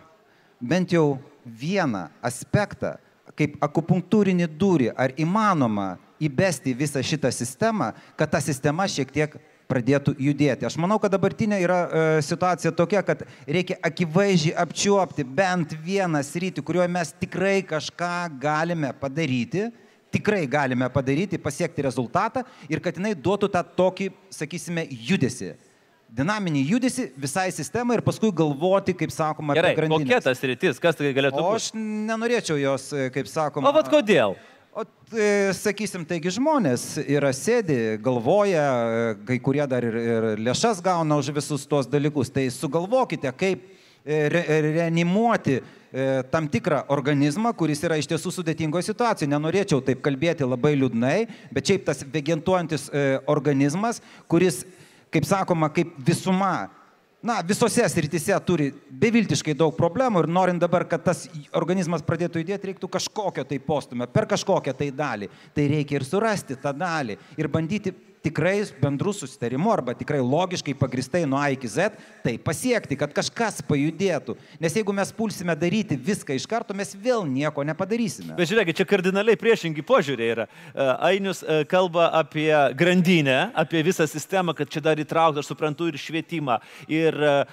bent jau vieną aspektą, kaip akupunktūrinį durį, ar įmanoma įbesti visą šitą sistemą, kad ta sistema šiek tiek pradėtų judėti. Aš manau, kad dabartinė yra e, situacija tokia, kad reikia akivaizdžiai apčiuopti bent vieną sritį, kurioje mes tikrai kažką galime padaryti, tikrai galime padaryti, pasiekti rezultatą ir kad jinai duotų tą tokį, sakysime, judesi dinaminį judesi visai sistemai ir paskui galvoti, kaip sakoma, Gerai, apie grandinę. Kokia tas rytis, kas tai galėtų būti? O aš nenorėčiau jos, e, kaip sakoma. O vad kodėl? O, e, sakysim, taigi žmonės yra sėdi, galvoja, e, kai kurie dar ir, ir lėšas gauna už visus tuos dalykus. Tai sugalvokite, kaip e, re, reanimuoti tam tikrą organizmą, kuris yra iš tiesų sudėtingoje situacijoje. Nenorėčiau taip kalbėti labai liūdnai, bet šiaip tas vegetuojantis organizmas, kuris, kaip sakoma, kaip visuma na, visose srityse turi beviltiškai daug problemų ir norint dabar, kad tas organizmas pradėtų judėti, reiktų kažkokio tai postumio, per kažkokią tai dalį. Tai reikia ir surasti tą dalį ir bandyti tikrai bendrų susitarimų arba tikrai logiškai pagristai nuo A iki Z tai pasiekti, kad kažkas pajudėtų. Nes jeigu mes pulsime daryti viską iš karto, mes vėl nieko nepadarysime. Bet žiūrėkit, čia kardinaliai priešingi požiūriai yra. E, Ainius e, kalba apie grandinę, apie visą sistemą, kad čia dar įtraukta, aš suprantu, ir švietimą, ir uh,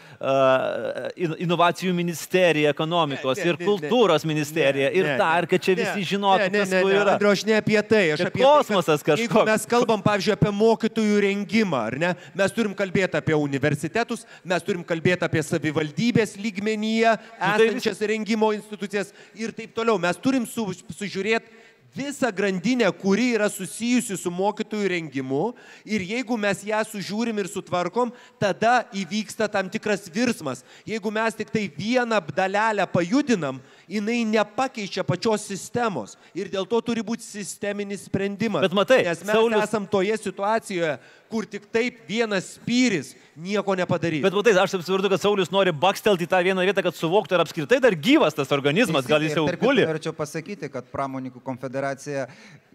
inovacijų ministerija, ekonomikos, ne, ne, ir kultūros ne, ministerija, ne, ir ne, dar, kad čia visi žinotų, kas ne, ne, yra. Andriu, aš ne apie tai, aš čia apie kosmosas tai, kažkoks. Jeigu mes kalbam, pavyzdžiui, apie mokytojų rengimą, ar ne? Mes turim kalbėti apie universitetus, mes turim kalbėti apie savivaldybės lygmenyje Nu, tai esančias rengimo institucijas ir taip toliau. Mes turim su, sužiūrėti visą grandinę, kuri yra susijusi su mokytojų rengimu ir jeigu mes ją sužiūrim ir sutvarkom, tada įvyksta tam tikras virsmas. Jeigu mes tik tai vieną dalelę pajudinam, jinai nepakeičia pačios sistemos ir dėl to turi būti sisteminis sprendimas. Bet matai, nes mes Saulius- Saulius... esam toje situacijoje, kur tik taip vienas spyris nieko nepadarys. Bet matai, aš suprantu, kad Saulis nori bakstelti tą vieną vietą, kad suvoktų, ar apskritai dar gyvas tas organizmas, gal jis jau guli. Norėčiau pasakyti, kad pramoninkų konfederacija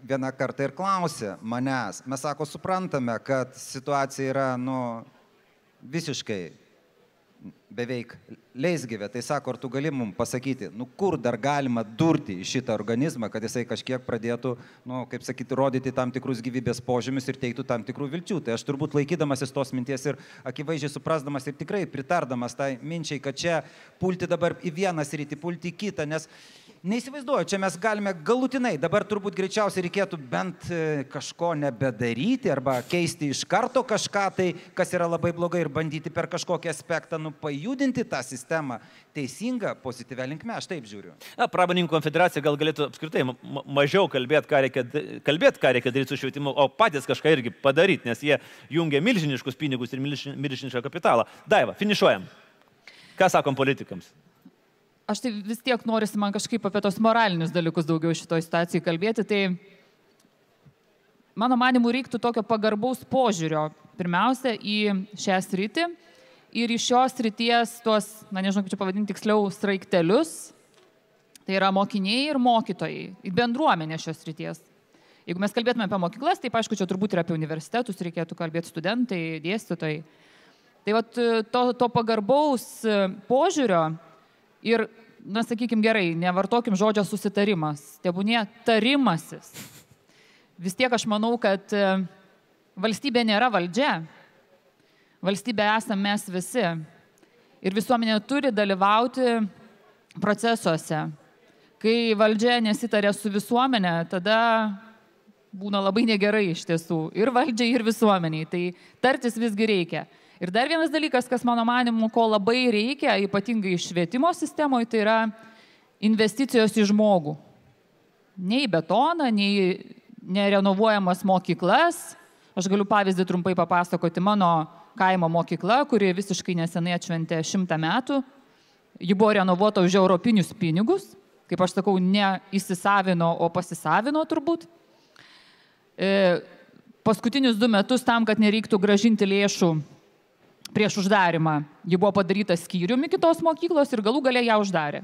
vieną kartą ir klausė manęs. Mes sako, suprantame, kad situacija yra, nu, visiškai beveik leisgyvė. Tai sako, ar tu gali mums pasakyti, nu, kur dar galima durti šitą organizmą, kad jisai kažkiek pradėtų, nu, kaip sakyti, rodyti tam tikrus gyvybės požymius ir teiktų tam tikrų vilčių. Tai aš turbūt laikydamasis tos minties ir akivaizdžiai suprasdamas ir tikrai pritardamas tai minčiai, kad čia pulti dabar į vieną sritį, pulti į kitą, nes Neįsivaizduoju, čia mes galime galutinai, dabar turbūt greičiausiai reikėtų bent e, kažko nebedaryti arba keisti iš karto kažką, tai kas yra labai blogai ir bandyti per kažkokį aspektą nu, pajudinti tą sistemą teisinga, pozityvę linkme, aš taip žiūriu. Na, pramonininkų konfederacija gal galėtų apskritai ma- ma- mažiau kalbėti, ką reikia, kalbėt, ką reikia daryti su švietimu, o patys kažką irgi padaryti, nes jie jungia milžiniškus pinigus ir milžin- milžinišką kapitalą. Daiva, finišuojam. Ką sakom politikams? Aš tai vis tiek norisi man kažkaip apie tos moralinius dalykus daugiau šitoj situacijai kalbėti. Tai mano manimu reiktų tokio pagarbaus požiūrio. Pirmiausia, į šią sritį ir į šios srities tuos, na nežinau, kaip čia pavadinti tiksliau, sraiktelius. Tai yra mokiniai ir mokytojai, į bendruomenę šios srities. Jeigu mes kalbėtume apie mokyklas, tai aišku, čia turbūt ir apie universitetus reikėtų kalbėti studentai, dėstytojai. Tai vat, to, to pagarbaus požiūrio ir, na, sakykime gerai, nevartokim žodžio susitarimas, tebūnie tarimasis. Vis tiek aš manau, kad e, valstybė nėra valdžia. Valstybė esame mes visi. Ir visuomenė turi dalyvauti procesuose. Kai valdžia nesitarė su visuomenė, tada būna labai negerai iš tiesų. Ir valdžiai, ir visuomeniai. Tai tartis visgi reikia. Ir dar vienas dalykas, kas mano manimu, ko labai reikia, ypatingai švietimo sistemoje, tai yra investicijos į žmogų. Nei betoną, nei nerenovuojamas mokyklas. Aš galiu pavyzdį trumpai papasakoti. Mano kaimo mokykla, kuri visiškai nesenai atšventė šimtą metų, ji buvo renovuota už europinius pinigus. Kaip aš sakau, ne įsisavino, o pasisavino turbūt. E, paskutinius du metus tam, kad nereiktų gražinti lėšų prieš uždarimą, ji buvo padaryta skyriumi kitos mokyklos ir galų galę ją uždarė.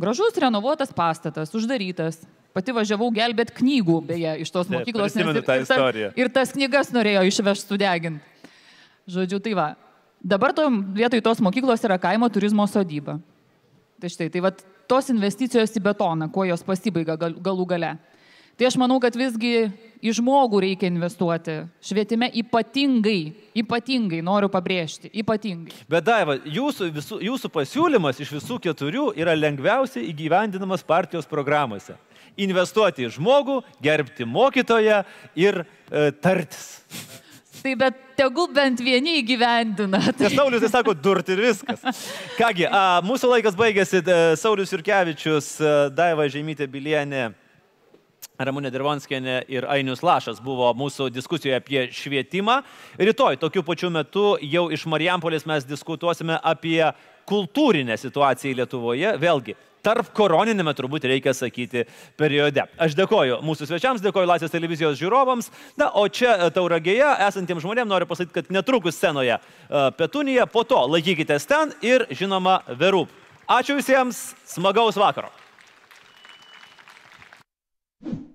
Gražus renovuotas pastatas, uždarytas. Pati važiavau gelbėt knygų, beje, iš tos mokyklos. prisimenu ir, tą ir, ta- istoriją. ir tas knygas norėjo išvežti sudeginti. Žodžiu, tai va. Dabar to, vietoj tos mokyklos yra kaimo turizmo sodyba. Tai štai, tai va tos investicijos į betoną, kuo jos pasibaiga gal, galų gale. Tai aš manau, kad visgi į žmogų reikia investuoti. Švietime ypatingai, ypatingai noriu pabrėžti, ypatingai. Bet Daiva, jūsų, visų, jūsų pasiūlymas iš visų keturių yra lengviausiai įgyvendinamas partijos programuose. Investuoti į žmogų, gerbti mokytoją ir e, tartis. Tai bet tegul bent vieni įgyvendina. Tai, Nes Saulis tai sako, durti ir viskas. Kągi, a, mūsų laikas baigėsi. e, Saulis Jurkevičius, e, Daiva Žemytė Bilienė. Ramūnė Dirvonskienė ir Ainius Lašas buvo mūsų diskusijoje apie švietimą. Rytoj tokiu pačiu metu jau iš Marijampolės mes diskutuosime apie kultūrinę situaciją Lietuvoje. Vėlgi, tarp koroninėme turbūt reikia sakyti periode. Aš dėkoju mūsų svečiams, dėkoju Laisvės televizijos žiūrovams. Na, o čia e, Tauragėje esantiems žmonėms noriu pasakyti, kad netrukus scenoje uh, Petunija, po to laikykitės ten ir, žinoma, Verūp. Ačiū visiems, smagaus vakaro. you.